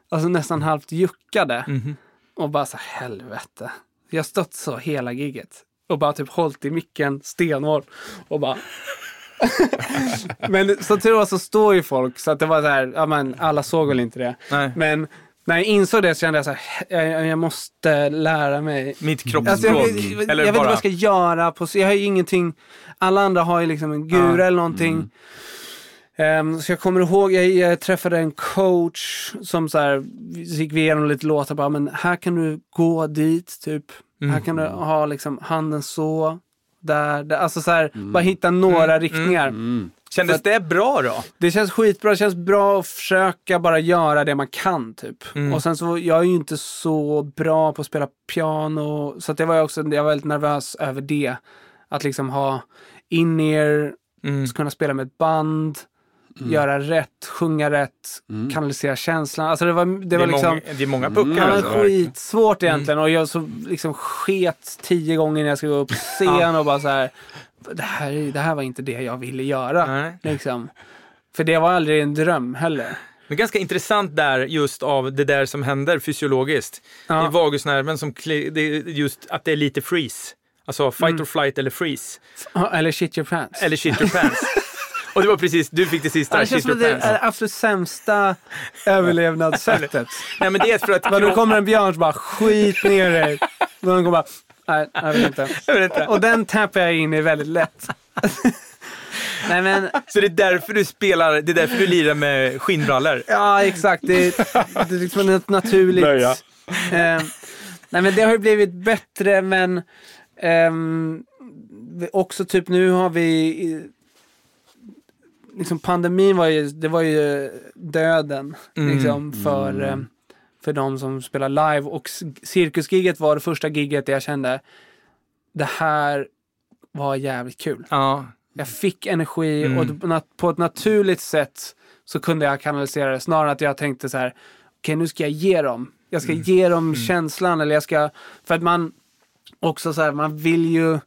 C: alltså nästan halvt juckade.
B: Mhm.
C: Och bara så helvete. Jag stått så hela gigget och bara typ hållit i micken stenhårt och bara men som tur var så står ju folk så att det var så här, ja men alla såg väl inte det.
B: Nej.
C: Men när jag insåg det så kände jag så här, jag, jag måste lära mig.
B: Mitt
C: Alltså jag,
B: kroppsspråk.
C: jag, jag, vet inte vad jag ska göra. På, jag har ju ingenting. Alla andra har ju liksom en gura
B: Ja.
C: eller någonting. Ehm, så jag kommer ihåg, jag, träffade en coach som så här, så gick vi igenom lite låtar. Bara, men här kan du gå dit, typ. Här kan du ha liksom handen så. Där, där. Alltså så här, bara hitta några riktningar.
A: Mm.
B: Kändes det bra då?
C: Det känns skitbra. Det känns bra att försöka bara göra det man kan typ.
B: Mm.
C: Och sen så, jag är ju inte så bra på att spela piano. Så att det var jag också, jag var väldigt nervös över det. Att liksom ha in-ear,
B: Mm.
C: kunna spela med ett band, göra rätt, sjunga rätt, kanalisera känslan. Alltså det var, det
B: Det,
C: var liksom...
B: många, det är många puckar
C: Ja, men
B: alltså.
C: skitsvårt egentligen. Och jag så liksom sket tio gånger när jag skulle gå upp på scen och bara så här. Det här, är- det här var inte det jag ville göra.
B: Nej.
C: Liksom. För det var aldrig en dröm heller.
B: Men ganska intressant där just av det där som händer fysiologiskt.
C: Ja.
B: Det är vagusnerven som, just att det är lite freeze. Alltså fight or flight eller freeze.
C: Ja, Eller shit your pants.
B: Eller shit your pants. Och det var precis, du fick det
C: Ja,
B: sista,
C: det känns
B: shit
C: som det
B: pants.
C: är absolut sämsta överlevnadssättet.
B: Nej men det är för att...
C: Men då kommer en björn som bara skit ner dig. Den går bara, nej, jag vet inte.
B: Jag vet inte.
C: Och den tappar jag in i väldigt lätt. nej men,
B: Så det är därför du spelar, det är därför du lirar med skinnbrallor.
C: ja exakt. Det, det är liksom något naturligt.
A: Blöja.
C: Eh, nej men det har ju blivit bättre men ehm, vi- också typ nu har vi liksom pandemin var ju, det var ju döden
B: Mm.
C: liksom för, eh, för de som spelar live och cirkusgigget var det första gigget där jag kände det här var jävligt kul.
B: Ja.
C: Jag fick energi
B: Mm.
C: och på ett naturligt sätt så kunde jag kanalisera det. Snarare att jag tänkte så här, okej nu ska jag ge dem. Jag ska ge dem känslan eller jag ska, för att man också så här, man vill ju,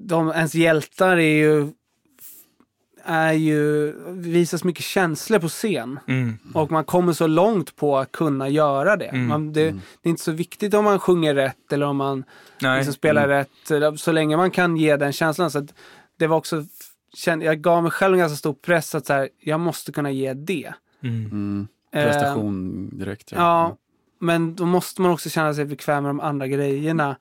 C: de, ens hjältar är ju, är ju, visar så mycket känslor på scen.
B: Mm.
C: Och man kommer så långt på att kunna göra det.
B: Mm.
C: Man, det, det är inte så viktigt om man sjunger rätt eller om man liksom spelar rätt. eller Så länge man kan ge den känslan. Så att det var också, jag gav mig själv en ganska stor press att så här, jag måste kunna ge det.
B: Mm.
A: Mm.
C: Eh,
A: Prestation direkt.
C: Ja, men då måste man också känna sig bekväm med de andra grejerna.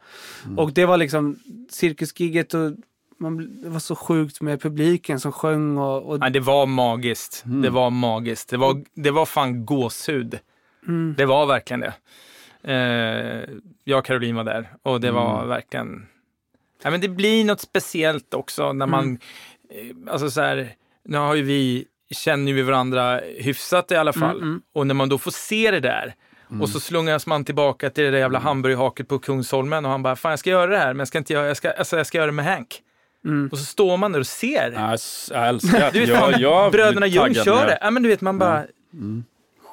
C: Och det var liksom cirkusgigget och man, det var så sjukt med publiken som sjöng och, och
B: Nej, det var magiskt. Det var magiskt. Det var, det var fan gåshud.
C: mm,
B: Det var verkligen det. Eh, jag och Caroline var där och det var verkligen... Ja, men det blir något speciellt också när man... Eh, alltså så här, nu har ju vi, känner vi varandra hyfsat i alla fall.
C: Mm, mm.
B: Och när man då får se det där och så slungas man tillbaka till det där jävla hamburgerhaket på Kungsholmen och han bara, fan jag ska göra det här men jag ska inte göra, jag ska, alltså, jag ska göra det med Hank.
C: Mm.
B: Och så står man där och ser.
A: Jag, älskar
B: Du vet,
A: jag, jag
B: bröderna Ljung kör det. Ja, men du vet, man bara...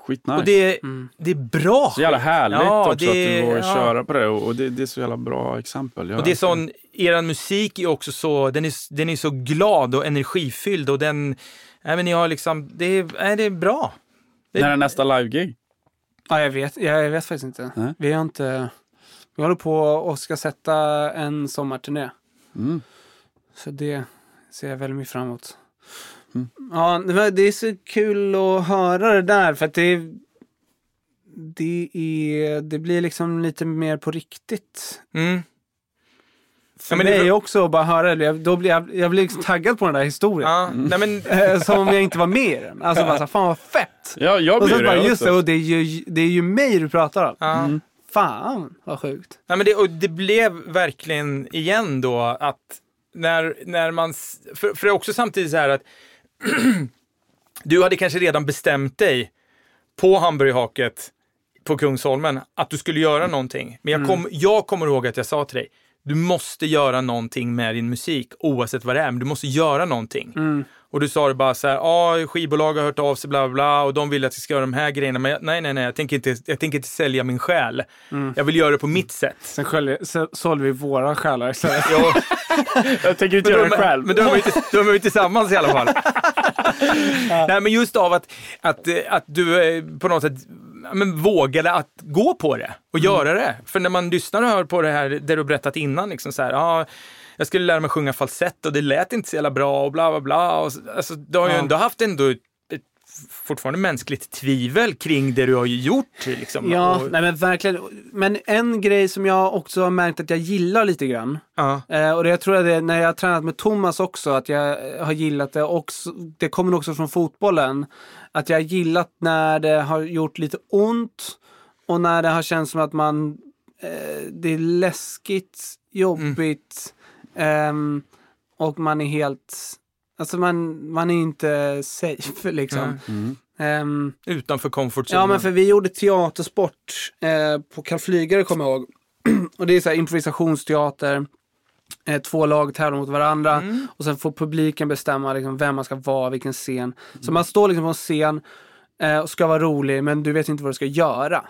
A: Skitnice.
B: Och det,
C: Mm.
B: det är bra.
A: så jävla härligt
B: Ja,
A: också
B: det-
A: att du vågar
B: ja.
A: köra på det och, det, det är så jävla bra exempel. Jag
B: Och det är sån, er musik är också så, den är, den är så glad och energifylld och den, nej men ni har liksom, det är, det är bra.
A: När är nästa live-gig?
C: Ja, jag vet, jag, jag vet faktiskt inte.
A: Nej.
C: Vi har inte... Vi håller på och ska sätta en sommarturné.
A: Mm.
C: Så det ser jag väldigt mycket fram emot.
A: Mm.
C: Ja, det det är så kul att höra det där för att det det, är, det blir liksom lite mer på riktigt.
B: Mm.
C: För
B: Ja, men det är
C: mig
B: bra-
C: också att bara höra det. Jag- Då blir jag, jag blir liksom taggad på den där historien.
B: Ja, nej men,
C: Eh, Som om jag inte var med i den. Alltså bara så, fan vad fett!
A: Ja, jag
C: Och
A: blir
C: så
A: det
C: bara, just
A: också.
C: det, och det är, ju, det är ju mig du pratar om.
B: ja.
C: Fan vad sjukt.
B: Nej, men det, och det blev verkligen igen då att när, när man... För, för det är också samtidigt så här att du hade kanske redan bestämt dig på hamburgerhaket på Kungsholmen att du skulle göra någonting. Men jag, kom, jag kommer ihåg att jag sa till dig, du måste göra någonting med din musik oavsett vad det är, men du måste göra någonting.
C: Mm.
B: Och du sa det bara så här, ja, skivbolag har hört av sig, bla bla, bla och de vill att jag ska göra de här grejerna, men jag, nej, nej, nej, jag tänker inte, jag tänker inte sälja min själ. Jag vill göra det på mitt sätt.
C: Sen sålde vi våra själar istället.
B: Ja,
A: Jag tänker inte
B: men
A: göra det själv.
B: men då är vi vi tillsammans i alla fall. Nej, men just av att, att, att du eh, på något sätt men, vågade att gå på det och
C: Mm.
B: göra det. För när man lyssnar och hör på det här, det du berättat innan, liksom så här, ja, jag skulle lära mig sjunga falsett och det lät inte så jävla bra och bla bla bla. Och, så- alltså, du har ju
C: Ja.
B: ändå haft ändå ett, ett fortfarande mänskligt tvivel kring det du har gjort. Liksom.
C: Ja,
B: och,
C: nej men verkligen. Men en grej som jag också har märkt att jag gillar lite grann.
B: ja.
C: Eh, och det, jag tror att det är när jag har tränat med Thomas också, att jag har gillat det också. Det kommer också från fotbollen. Att jag har gillat när det har gjort lite ont och när det har känts som att man, eh, det är läskigt, jobbigt ehm, och man är helt, alltså man, man är inte safe liksom.
B: Nej.
C: Ehm,
B: Utanför comfort zone.
C: Ja, men för vi gjorde teatersport eh, på Karl Flygare kommer jag ihåg. och det är så här improvisationsteater. Eh, två lag tävlar mot varandra och sen får publiken bestämma liksom, vem man ska vara, vilken scen. Så man står liksom på en scen eh, och ska vara rolig men du vet inte vad du ska göra.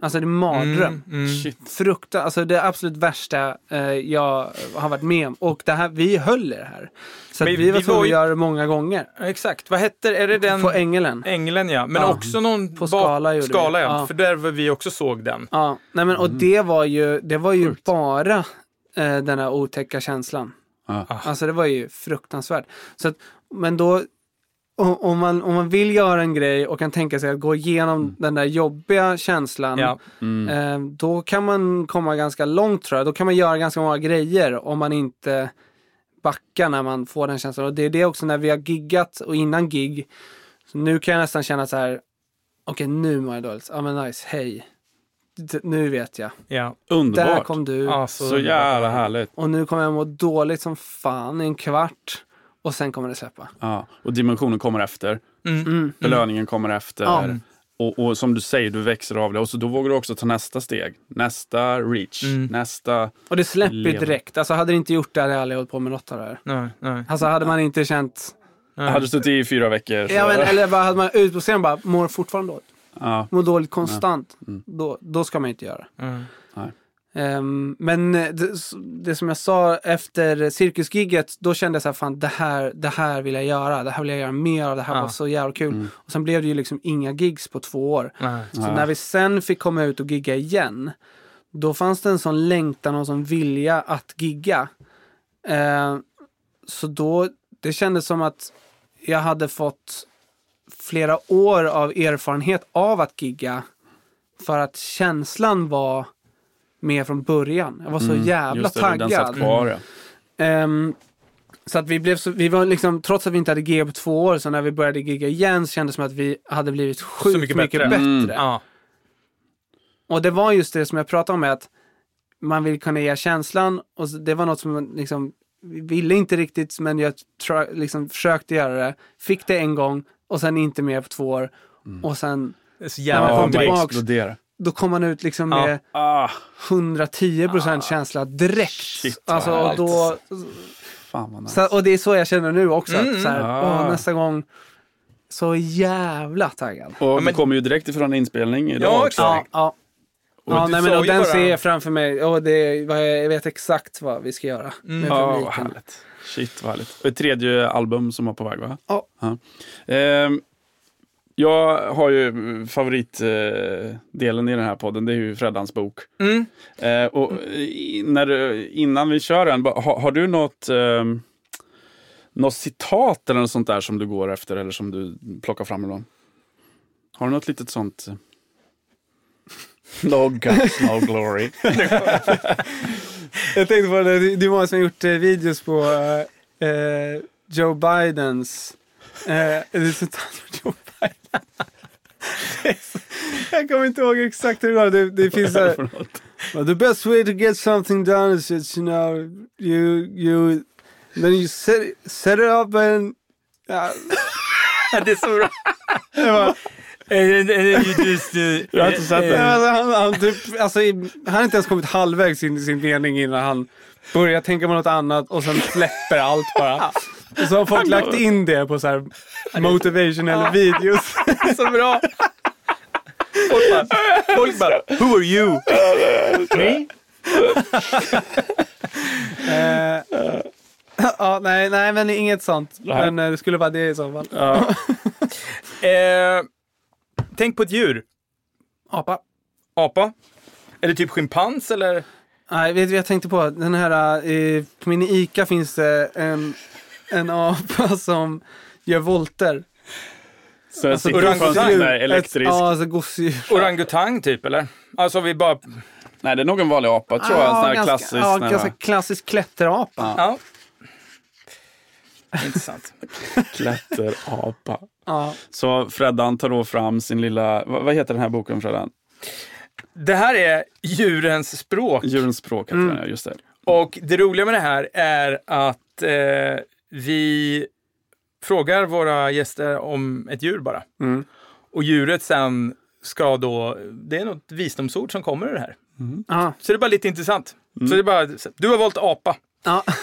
C: Alltså det är mardröm.
B: Mm, mm.
C: Frukta, alltså det absolut värsta eh, jag har varit med om. Och det här, vi höll i det här. Så att
B: Men
C: vi var
B: vi
C: tvungna att göra det många gånger.
B: Exakt, vad hette Är det den?
C: På Ängelen.
B: Ängeln ja, men
C: Ja.
B: också någon
C: På Skala gjorde vi.
B: Skala ja,
C: Ja.
B: för där var vi också såg den.
C: Ja, nej men och det var ju, det var ju bara eh, den här otäcka känslan.
A: Ja.
C: Alltså det var ju fruktansvärt. Så att, men då, om man, om man vill göra en grej och kan tänka sig att gå igenom den där jobbiga känslan,
B: Ja.
A: Mm.
C: eh, då kan man komma ganska långt tror jag. Då kan man göra ganska många grejer om man inte backar när man får den känslan. Och det är det också när vi har giggat och innan gig. Så nu kan jag nästan känna så här, okej nu mår jag dåligt. Ja men nice, hej. D- Nu vet jag.
B: Ja.
C: Där
A: Underbart.
C: kom du.
B: Ja,
A: Så jävla härligt.
C: Och nu kommer jag må dåligt som fan i en kvart. Och sen kommer det släppa.
A: Ja. Och dimensionen kommer efter.
B: Mm.
C: Mm.
A: Belöningen kommer efter.
C: Ja.
A: Och, och som du säger, du växer av det. Och så då vågar du också ta nästa steg. Nästa reach.
B: Mm.
A: Nästa...
C: Och det släpper ju direkt. Alltså hade det inte gjort det hade jag aldrig hållit på med något av det här.
B: Nej, nej.
C: Alltså hade man inte känt...
B: nej.
A: Hade du suttit i fyra veckor så...
C: Ja, men, eller bara hade man ut på scenen och bara mår fortfarande dåligt.
A: Ja.
C: Mår dåligt konstant.
A: Mm.
C: Då, då ska man inte göra.
B: Mm.
C: Ehm, men eh, det, det som jag sa efter cirkusgigget, då kände jag så här, fan det här, det här vill jag göra. Det här vill jag göra mer av. Det här
B: Ja.
C: var så jävla kul.
A: Mm.
C: Och sen blev det ju liksom inga gigs på två år.
B: Nej.
C: Så
A: Ja.
C: när vi sen fick komma ut och gigga igen, då fanns det en sån längtan och en sån vilja att gigga. Eh, så då, det kändes som att jag hade fått flera år av erfarenhet av att gigga. För att känslan var med från början. Jag var så
A: Mm,
C: jävla
A: just det, Den satt
C: taggad.
A: kvar, ja.
C: Ehm, så att vi blev så, vi var liksom, trots att vi inte hade giggat på två år, så när vi började gigga igen så kändes det som att vi hade blivit sjukt
B: mycket
C: mycket,
B: bättre.
C: bättre.
A: Mm.
B: Ja.
C: Och det var just det som jag pratade om att man vill kunna ge känslan och så- det var något som man liksom vi ville inte riktigt men jag liksom försökte göra det. Fick det en gång och sen inte mer på två år. Och sen
B: Det är så jävla
C: men
A: Ja,
C: kom tillbaks. Då kom man ut liksom
B: Ja.
C: med
A: Ah,
C: 110% känsla direkt.
A: Shit,
C: alltså, och, då,
A: fan vad nice.
C: så, och det är så jag känner nu också.
B: Mm.
C: Att så här,
A: Ah.
C: åh, nästa gång så jävla taggad.
A: Och
B: men-
A: det kommer ju direkt ifrån inspelning idag
B: Ja,
A: också.
C: Ja, ja. ja
B: du
C: nej, men, och den
B: bara-
C: ser jag framför mig. Och det, jag vet exakt vad vi ska göra med
A: Ja, vad härligt. Shit, vad härligt. Och ett tredje album som var på väg, va?
C: Ja.
A: Ehm, jag har ju favoritdelen i den här podden, det är ju Freddans bok.
B: Mm.
A: Eh, och när innan vi kör den, har, har du något, ehm, något citat eller något sånt där som du går efter eller som du plockar fram ibland? Har du något litet sånt? No guts, no glory.
C: Jag tänkte på det, det är många som har gjort eh, videos på eh, Joe Bidens... Eh, resultat på Joe Biden. Jag kommer inte ihåg exakt hur det var. Det, det finns här,
A: För.
C: Well, the best way to get something done is just, you know, you, you, then you set, set it up and... Ja,
B: Det är så bra.
C: det var,
B: Just, eh,
A: Jag har inte sett
B: eh,
A: den.
C: alltså, han, han, typ, alltså, i- han har inte ens kommit halvvägs in i sin mening innan han börjar tänka på något annat och sen släpper allt bara. Och så har folk lagt in det på så här motivational videos.
B: Så bra. Folk bara, folk bara, who are you? Me?
C: Eh, ja, nej, nej, men inget sånt.
A: Nej.
C: Men eh, det skulle vara det i så fall.
A: Ja.
B: Eh, tänk på ett djur.
C: Apa.
B: Apa? Är det typ schimpans eller?
C: Nej, vet du jag tänkte på? Den här, eh, på min ICA finns det en, en apa som gör volter.
A: Så jag
C: Alltså,
B: orangutang.
A: där
C: Ett,
A: elektrisk.
C: ja, alltså gosedjur.
B: Orangutang typ eller? Alltså vi bara...
A: Nej, det är nog en vanlig apa tror jag. En sån här
C: ganska,
A: klassisk.
C: ja, ganska klassisk klätterapa.
B: Ja. Intressant.
A: Klätterapa.
C: Ja.
A: Så Freddan tar då fram sin lilla, vad, vad heter den här boken Freddan?
B: Det här är djurens språk.
A: Djurens språk heter den, ja, just det.
B: Och det roliga med det här är att eh, vi frågar våra gäster om ett djur bara.
C: Mm.
B: Och djuret sen ska då, det är något visdomsord som kommer ur det här.
C: Ja.
B: Så det är bara lite intressant. Så det är bara, du har valt apa.
C: Ja.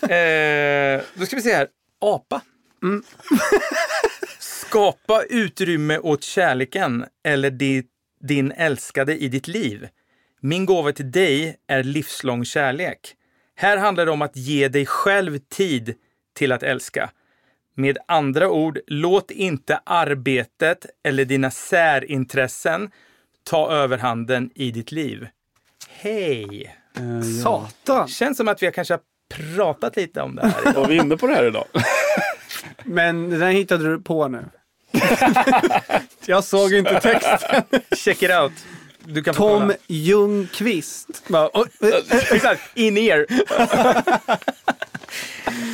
B: Eh, då ska vi se här. Apa. Skapa utrymme åt kärleken eller di, din älskade i ditt liv. Min gåva till dig är livslång kärlek. Här handlar det om att ge dig själv tid till att älska. Med andra ord, låt inte arbetet eller dina särintressen ta överhanden i ditt liv. Hej!
A: Eh, ja.
C: Satan.
B: Känns som att vi har kanske har pratat lite om det här.
A: Var vi inne på det här idag?
C: Men den hittade du på nu. jag såg inte texten.
B: Check it out. Du kan få
C: Tom. Ljungqvist. Oj, eh,
B: Exakt, in ear.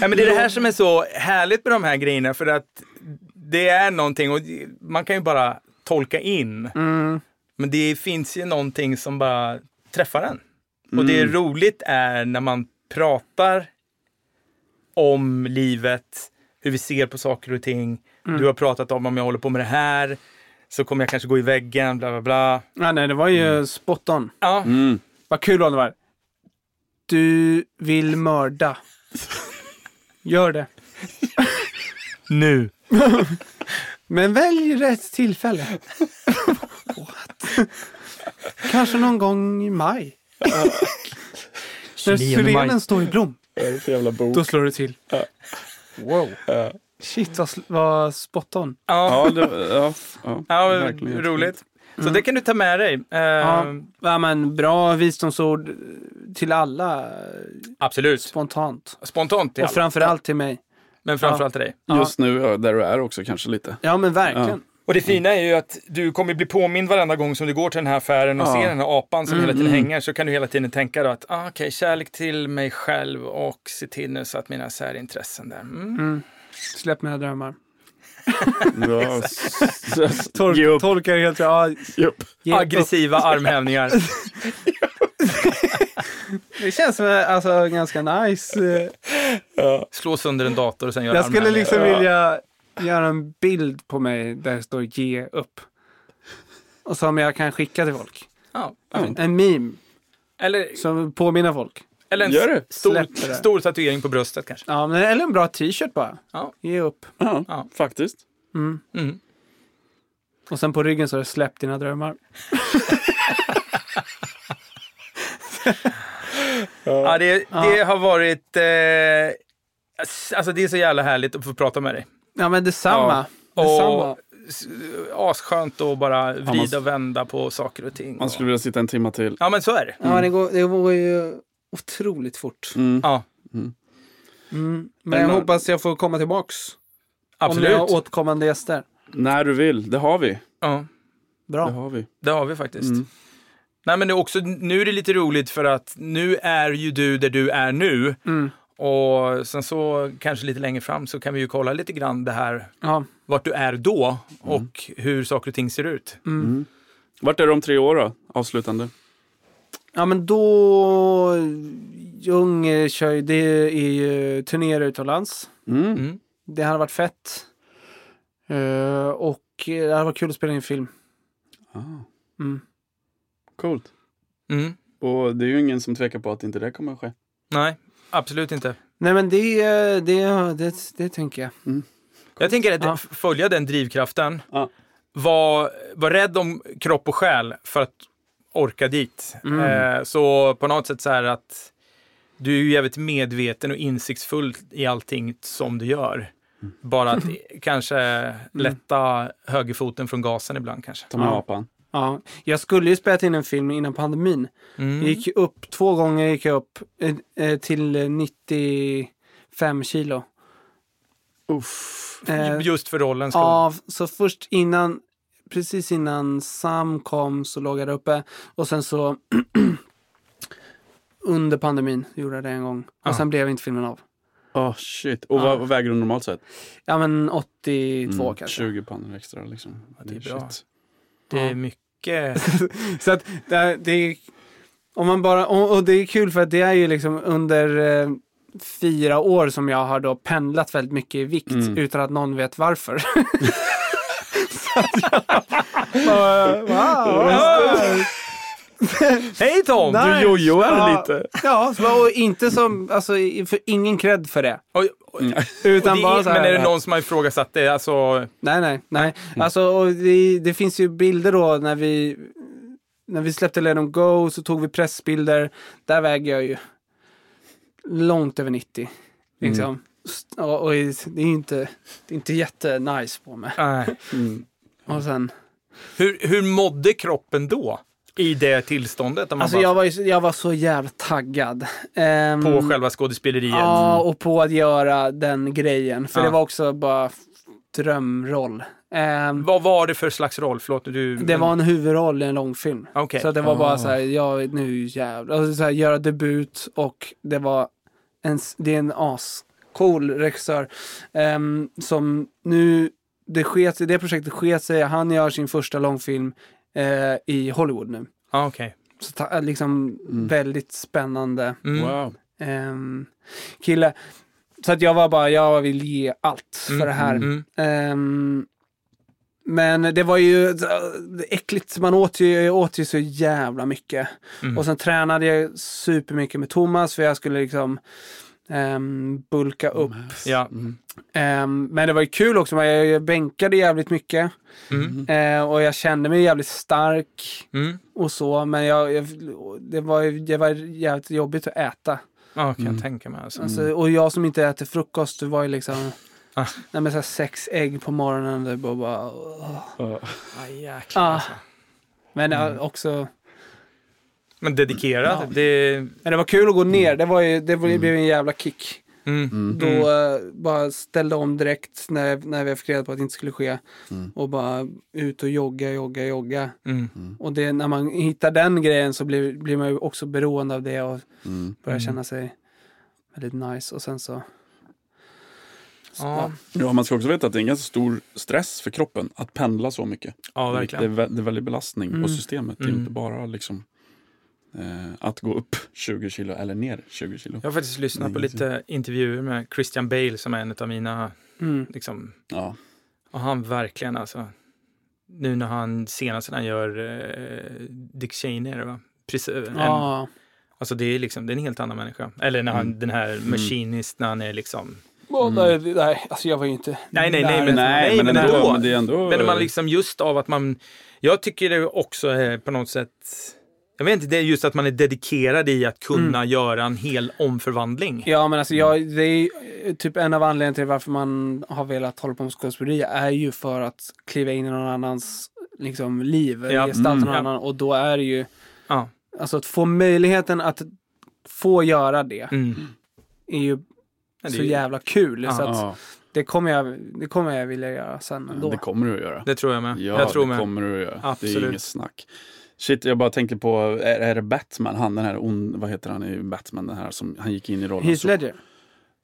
B: Ja, men det är det här som är så härligt med de här grejerna för att det är någonting och man kan ju bara tolka in.
C: Mm.
B: Men det finns ju någonting som bara träffar en. Och det är roligt är när man pratar om livet, hur vi ser på saker och ting. Du har pratat om om jag håller på med det här så kommer jag kanske gå i väggen, bla bla bla.
C: Ja, nej, det var ju spot on.
B: Ja,
A: Mm.
C: Vad kul var. Du vill mörda. Gör det.
B: nu.
C: Men välj rätt tillfälle. What? Kanske någon gång i maj. När
B: 29 maj.
C: syrenen står i blom.
A: Vad är det för jävla bok?
C: Då slår det till. Wow.
A: Ja.
C: Shit vad, sl- vad spot on.
B: Ja,
A: Ja, det, ja, ja,
B: ja
A: verkligen.
B: roligt. Så det kan du ta med dig. Eh,
C: Ja. Ja, men bra visdomsord till alla
B: Absolut.
C: spontant.
B: Spontant till
C: Och
B: alla.
C: framförallt till mig.
B: Men framförallt till dig.
A: Just nu, ja, där du är också kanske lite.
C: Ja men verkligen.
B: Och det fina är ju att du kommer bli påmind varenda gång som du går till den här affären och
A: Ja.
B: ser den här apan som hela tiden
A: mm.
B: hänger. Så kan du hela tiden tänka då att ah, okej, kärlek till mig själv och se till nu så att mina särintressen där. Mm.
C: Släpp mina drömmar.
A: Ja,
C: Tol-. Tolkar helt ja.
B: Aggressiva armhävningar.
C: Det känns som alltså, ganska nice. eh.
B: Slå sönder en dator och sen göra
C: Jag skulle liksom vilja göra en bild på mig där det står ge upp. Och som jag kan skicka till folk.
B: Ja.
C: En meme
B: Eller,
C: som påminner folk.
B: Eller en
A: Gör det.
B: stor,
C: det.
B: stor tatuering på bröstet kanske.
C: Ja, men, eller en bra t-shirt bara.
B: Ja.
C: Ge upp.
A: Ja,
B: Ja.
A: faktiskt.
C: Mm.
B: Mm.
C: Och sen på ryggen så är det släpp dina drömmar.
B: Ja, det, det har varit... Eh, alltså det är så jävla härligt att få prata med dig.
C: Ja men detsamma.
B: Och
C: detsamma.
B: s- asskönt att bara vrida och vända på saker och ting.
A: Man skulle vilja sitta en timme till.
B: Ja, men så är det.
C: Ja, det går, det går ju otroligt fort.
A: Mm.
B: Ja,
C: Mm.
A: Men
C: Men jag hoppas jag får komma tillbaks.
B: absolut.
C: Om ni har återkommande gäster.
A: När du vill, det har vi.
B: Ja,
A: Det
C: Bra.
A: har vi.
B: det har vi faktiskt.
A: Mm.
B: Nej, men det är också, nu är det lite roligt för att nu är ju du där du är nu.
C: Mm.
B: Och sen så kanske lite längre fram så kan vi ju kolla lite grann det här,
C: Ja.
B: vart du är då och hur saker och ting ser ut.
C: Mm.
A: Vart är du om tre år då? Avslutande.
C: Ja, men då... Ljung eh, kör ju, det är ju turnéer utomlands.
A: Mm.
B: Mm.
C: Det hade varit fett. Eh, och eh, det hade varit kul att spela in film.
A: Ah,
C: Mm.
A: coolt.
B: Mm.
A: Och det är ju ingen som tvekar på att inte det kommer att ske.
B: Nej, absolut inte.
C: Nej men det, det, det, det tänker jag.
B: Jag tänker att
C: Ja.
B: följa den drivkraften.
A: Ja.
B: Var, var rädd om kropp och själ för att orka dit.
C: Mm.
B: Eh, så på något sätt så här att du är ju jävligt medveten och insiktsfull i allting som du gör. Bara att kanske lätta högerfoten från gasen ibland kanske.
A: Ta med
C: Ja.
A: apan.
C: Ja, jag skulle ju spelat in en film innan pandemin.
B: Mm.
C: Jag gick upp, två gånger gick jag upp eh, eh, till eh, 95 kilo.
A: Uff.
C: Eh,
B: Just för rollens skull.
C: ja, så först innan, precis innan Sam kom så låg jag där uppe. Och sen så under pandemin gjorde jag det en gång. Och
B: Ja.
C: sen blev inte filmen av.
A: Oh, shit. Och
C: Ja.
A: vad, vad väger du normalt sett?
C: Ja men 82
A: Mm,
C: kanske.
A: 20 pannor extra liksom.
B: det är bra.
A: shit.
B: Det är
C: Ja.
B: mycket.
C: Så att det, det är, om man bara, och, och det är kul för att det är ju liksom under eh, fyra år som jag har då pendlat väldigt mycket i vikt
A: Mm.
C: utan att någon vet varför. Så att jag bara, wow.
B: Hej Tom!
C: Nice.
A: Du jojoar
C: Ja.
A: lite.
C: Ja, så- och inte som, alltså för ingen cred för det. Utan
B: Och det
C: bara
B: är,
C: så här,
B: men är det någon som har ifrågasatt det? Alltså,
C: Nej, nej, nej. Alltså, och det, det finns ju bilder då när vi, när vi släppte Let them go så tog vi pressbilder. Där väger jag ju långt över 90. Liksom. St- Och, och det är ju inte, det är inte jättenice på mig.
B: nej.
A: Mm.
C: Och sen,
B: hur, hur mådde kroppen då? I det tillståndet?
C: Alltså
B: bara,
C: jag var, ju jag var så jävla taggad. Ehm,
B: På själva skådespeleriet?
C: Ja, och på att göra den grejen. För
B: Ja.
C: det var också bara drömroll. Ehm,
B: Vad var det för slags roll? Förlåt, du...
C: Det var en huvudroll i en långfilm.
B: Okej.
C: Så det var bara
A: Ah.
C: så här, ja nu jävlar. Och så här, göra debut och det var en, det är en ascool regissör. ehm, som nu, det, sket, det projektet sket sig, han gör sin första långfilm eh, i Hollywood nu.
B: Ja, okej.
C: Så ta, liksom väldigt spännande
B: Mm.
A: Wow.
C: ehm, kille. Så att jag var bara, jag vill ge allt för
B: Mm,
C: det här.
B: Mm.
C: Ehm, men det var ju äckligt. Man åt ju, åt ju så jävla mycket.
B: Mm.
C: Och sen tränade jag supermycket med Thomas för jag skulle liksom ehm, bulka upp.
B: Ja.
A: Mm.
C: Ehm, men det var ju kul också. Jag, jag bänkade jävligt mycket.
B: Mm.
C: Eh, och jag kände mig jävligt stark
B: Mm.
C: och så. Men jag, jag, det, var, det var jävligt jobbigt att äta.
B: Ja, kan
A: Mm.
B: jag tänka mig. Alltså.
C: Alltså, och jag som inte äter frukost, det var ju liksom...
B: Ah.
C: Nej, men så här sex ägg på morgonen. Det var bara... åh.
A: Ja.
B: Ah, jäklar,
C: Ah.
B: alltså.
C: Men
B: Mm.
C: också...
B: Men dedikerad.
C: Ja.
B: Det...
C: Men det var kul att gå ner. Det, var ju, det var, det blev en jävla kick.
B: Mm.
A: Mm.
C: Då eh, bara ställde om direkt när, när vi fick reda på att det inte skulle ske.
A: Mm.
C: Och bara ut och jogga, jogga, jogga.
B: Mm.
C: Och det, när man hittar den grejen så blir, blir man ju också beroende av det och
A: Mm.
C: börjar
B: Mm.
C: känna sig väldigt nice. Och sen så... så
B: Ja.
A: Ja, man ska också veta att det är en ganska stor stress för kroppen att pendla så mycket.
B: ja,
A: Det är,
B: verkligen.
A: vä- det är väldigt belastning
C: Mm.
A: på systemet. Det är
B: Mm.
A: inte bara liksom, att gå upp 20 kilo eller ner 20 kilo.
B: Jag har faktiskt lyssnat på lite intervjuer med Christian Bale som är en av mina,
C: Mm.
B: liksom,
A: Ja.
B: och han verkligen alltså, nu när han senast när han gör eh, Dick Cheney, det va? Precis, en,
C: Ja.
B: Alltså det är liksom, det är en helt annan människa. Eller när han,
A: Mm.
B: den här Machinist, när han är liksom,
C: Och nej, nej, alltså jag var ju inte...
B: Nej, nej, nej, men- nej, men ändå.
A: Men det är ändå...
B: men man liksom just av att man, jag tycker det också är på något sätt, jag vet inte, det är just att man är dedikerad i att kunna göra en hel omförvandling.
C: Ja, men alltså jag, det är ju typ en av anledningarna till varför man har velat hålla på med skådespeleri är ju för att kliva in i någon annans liksom, liv,
B: Ja,
C: gestalta
A: mm,
C: någon
B: ja.
C: annan och då är det ju,
B: Ja.
C: alltså att få möjligheten att få göra det
B: Mm.
C: är ju
B: Ja, det
C: så
B: är ju-
C: jävla kul.
B: Ja.
C: så att det, kommer jag, det kommer jag vilja göra sen ändå.
A: det kommer du att göra.
B: Det tror jag med.
A: Ja,
B: jag tror
A: det
B: med.
A: kommer du att göra. Det är
B: Absolut.
A: inget snack. Shit, jag bara tänkte på, är, är det Batman? Han den här, on, vad heter han i Batman? Den här som, han gick in i rollen.
C: Heath Ledger.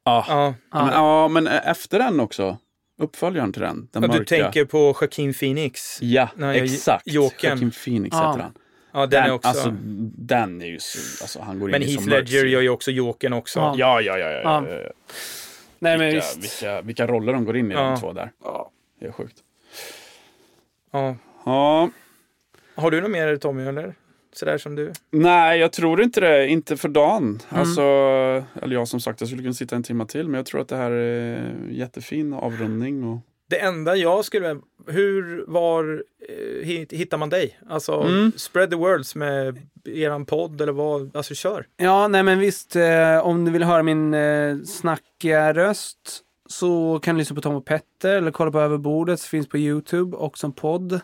A: Ja.
B: Ja.
A: Ja, men, ja, men efter den också. Uppföljaren till den. Den
B: Ja, du tänker på Joaquin Phoenix.
A: Ja,
B: Nej,
A: exakt.
B: Jokern.
A: Joaquin Phoenix
C: Ja.
A: heter han.
B: Ja, den, är också.
A: Alltså, den är ju... så- Alltså, han går
B: men
A: in
B: Heath Ledger gör ju också Jokern också.
C: Ja.
A: Ja, ja, ja. ja, ja.
C: Ja. Nej men
A: vilka,
C: visst.
A: vilka, vilka roller de går in i
B: Ja.
A: de två där. Det är sjukt.
B: Ja.
A: Ja,
B: Har du något mer Tommy, eller? Sådär som du?
A: nej, jag tror inte det. Inte för dagen.
B: Mm.
A: Alltså, eller jag som sagt, jag skulle kunna sitta en timme till. Men jag tror att det här är jättefin avrundning. Och...
B: Det enda jag skulle... Hur, var eh, hit- hittar man dig? Alltså,
A: Mm.
B: spread the words med eran podd eller vad? Alltså, kör.
C: Ja, nej men visst. Eh, om du vill höra min eh, snackiga röst så kan du lyssna på Tom och Petter eller kolla på Över bordet. Finns på Youtube och som podd.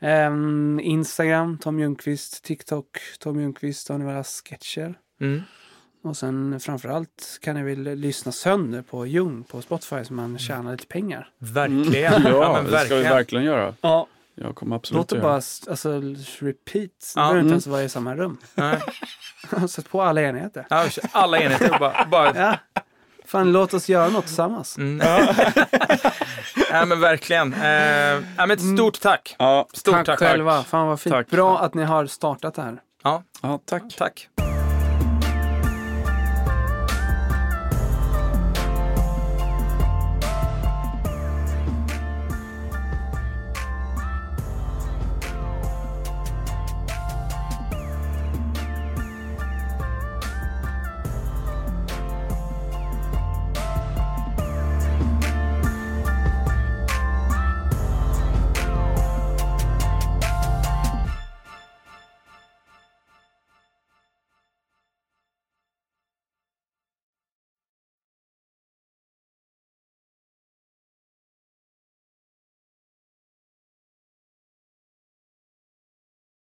C: Ehm, Instagram, Tom Ljungqvist. TikTok, Tom Ljungqvist. Har ni våra sketcher.
B: Mm.
C: Och sen framförallt kan ni väl lyssna sönder på Ljung på Spotify så man tjänar lite pengar.
B: Verkligen.
A: Mm. Ja,
B: men
A: det ska vi
B: verkligen.
A: göra.
C: Ja.
A: Jag kommer absolut
C: Låt det bara alltså, repeat. Det
B: Ja.
C: behöver inte
A: Mm.
C: ens vara i samma rum.
B: Nej.
C: Sätt på alla enheter.
B: Ja, alla enheter bara... bara
C: Ja. Fan, låt oss göra något tillsammans.
B: mm. ja, men verkligen. Eh, ja, men ett stort tack.
A: Ja,
B: Stort
C: tack,
B: tack.
C: själva. Fan vad fint.
A: Tack.
C: Bra att ni har startat det här.
B: Ja,
A: ja, tack.
B: tack.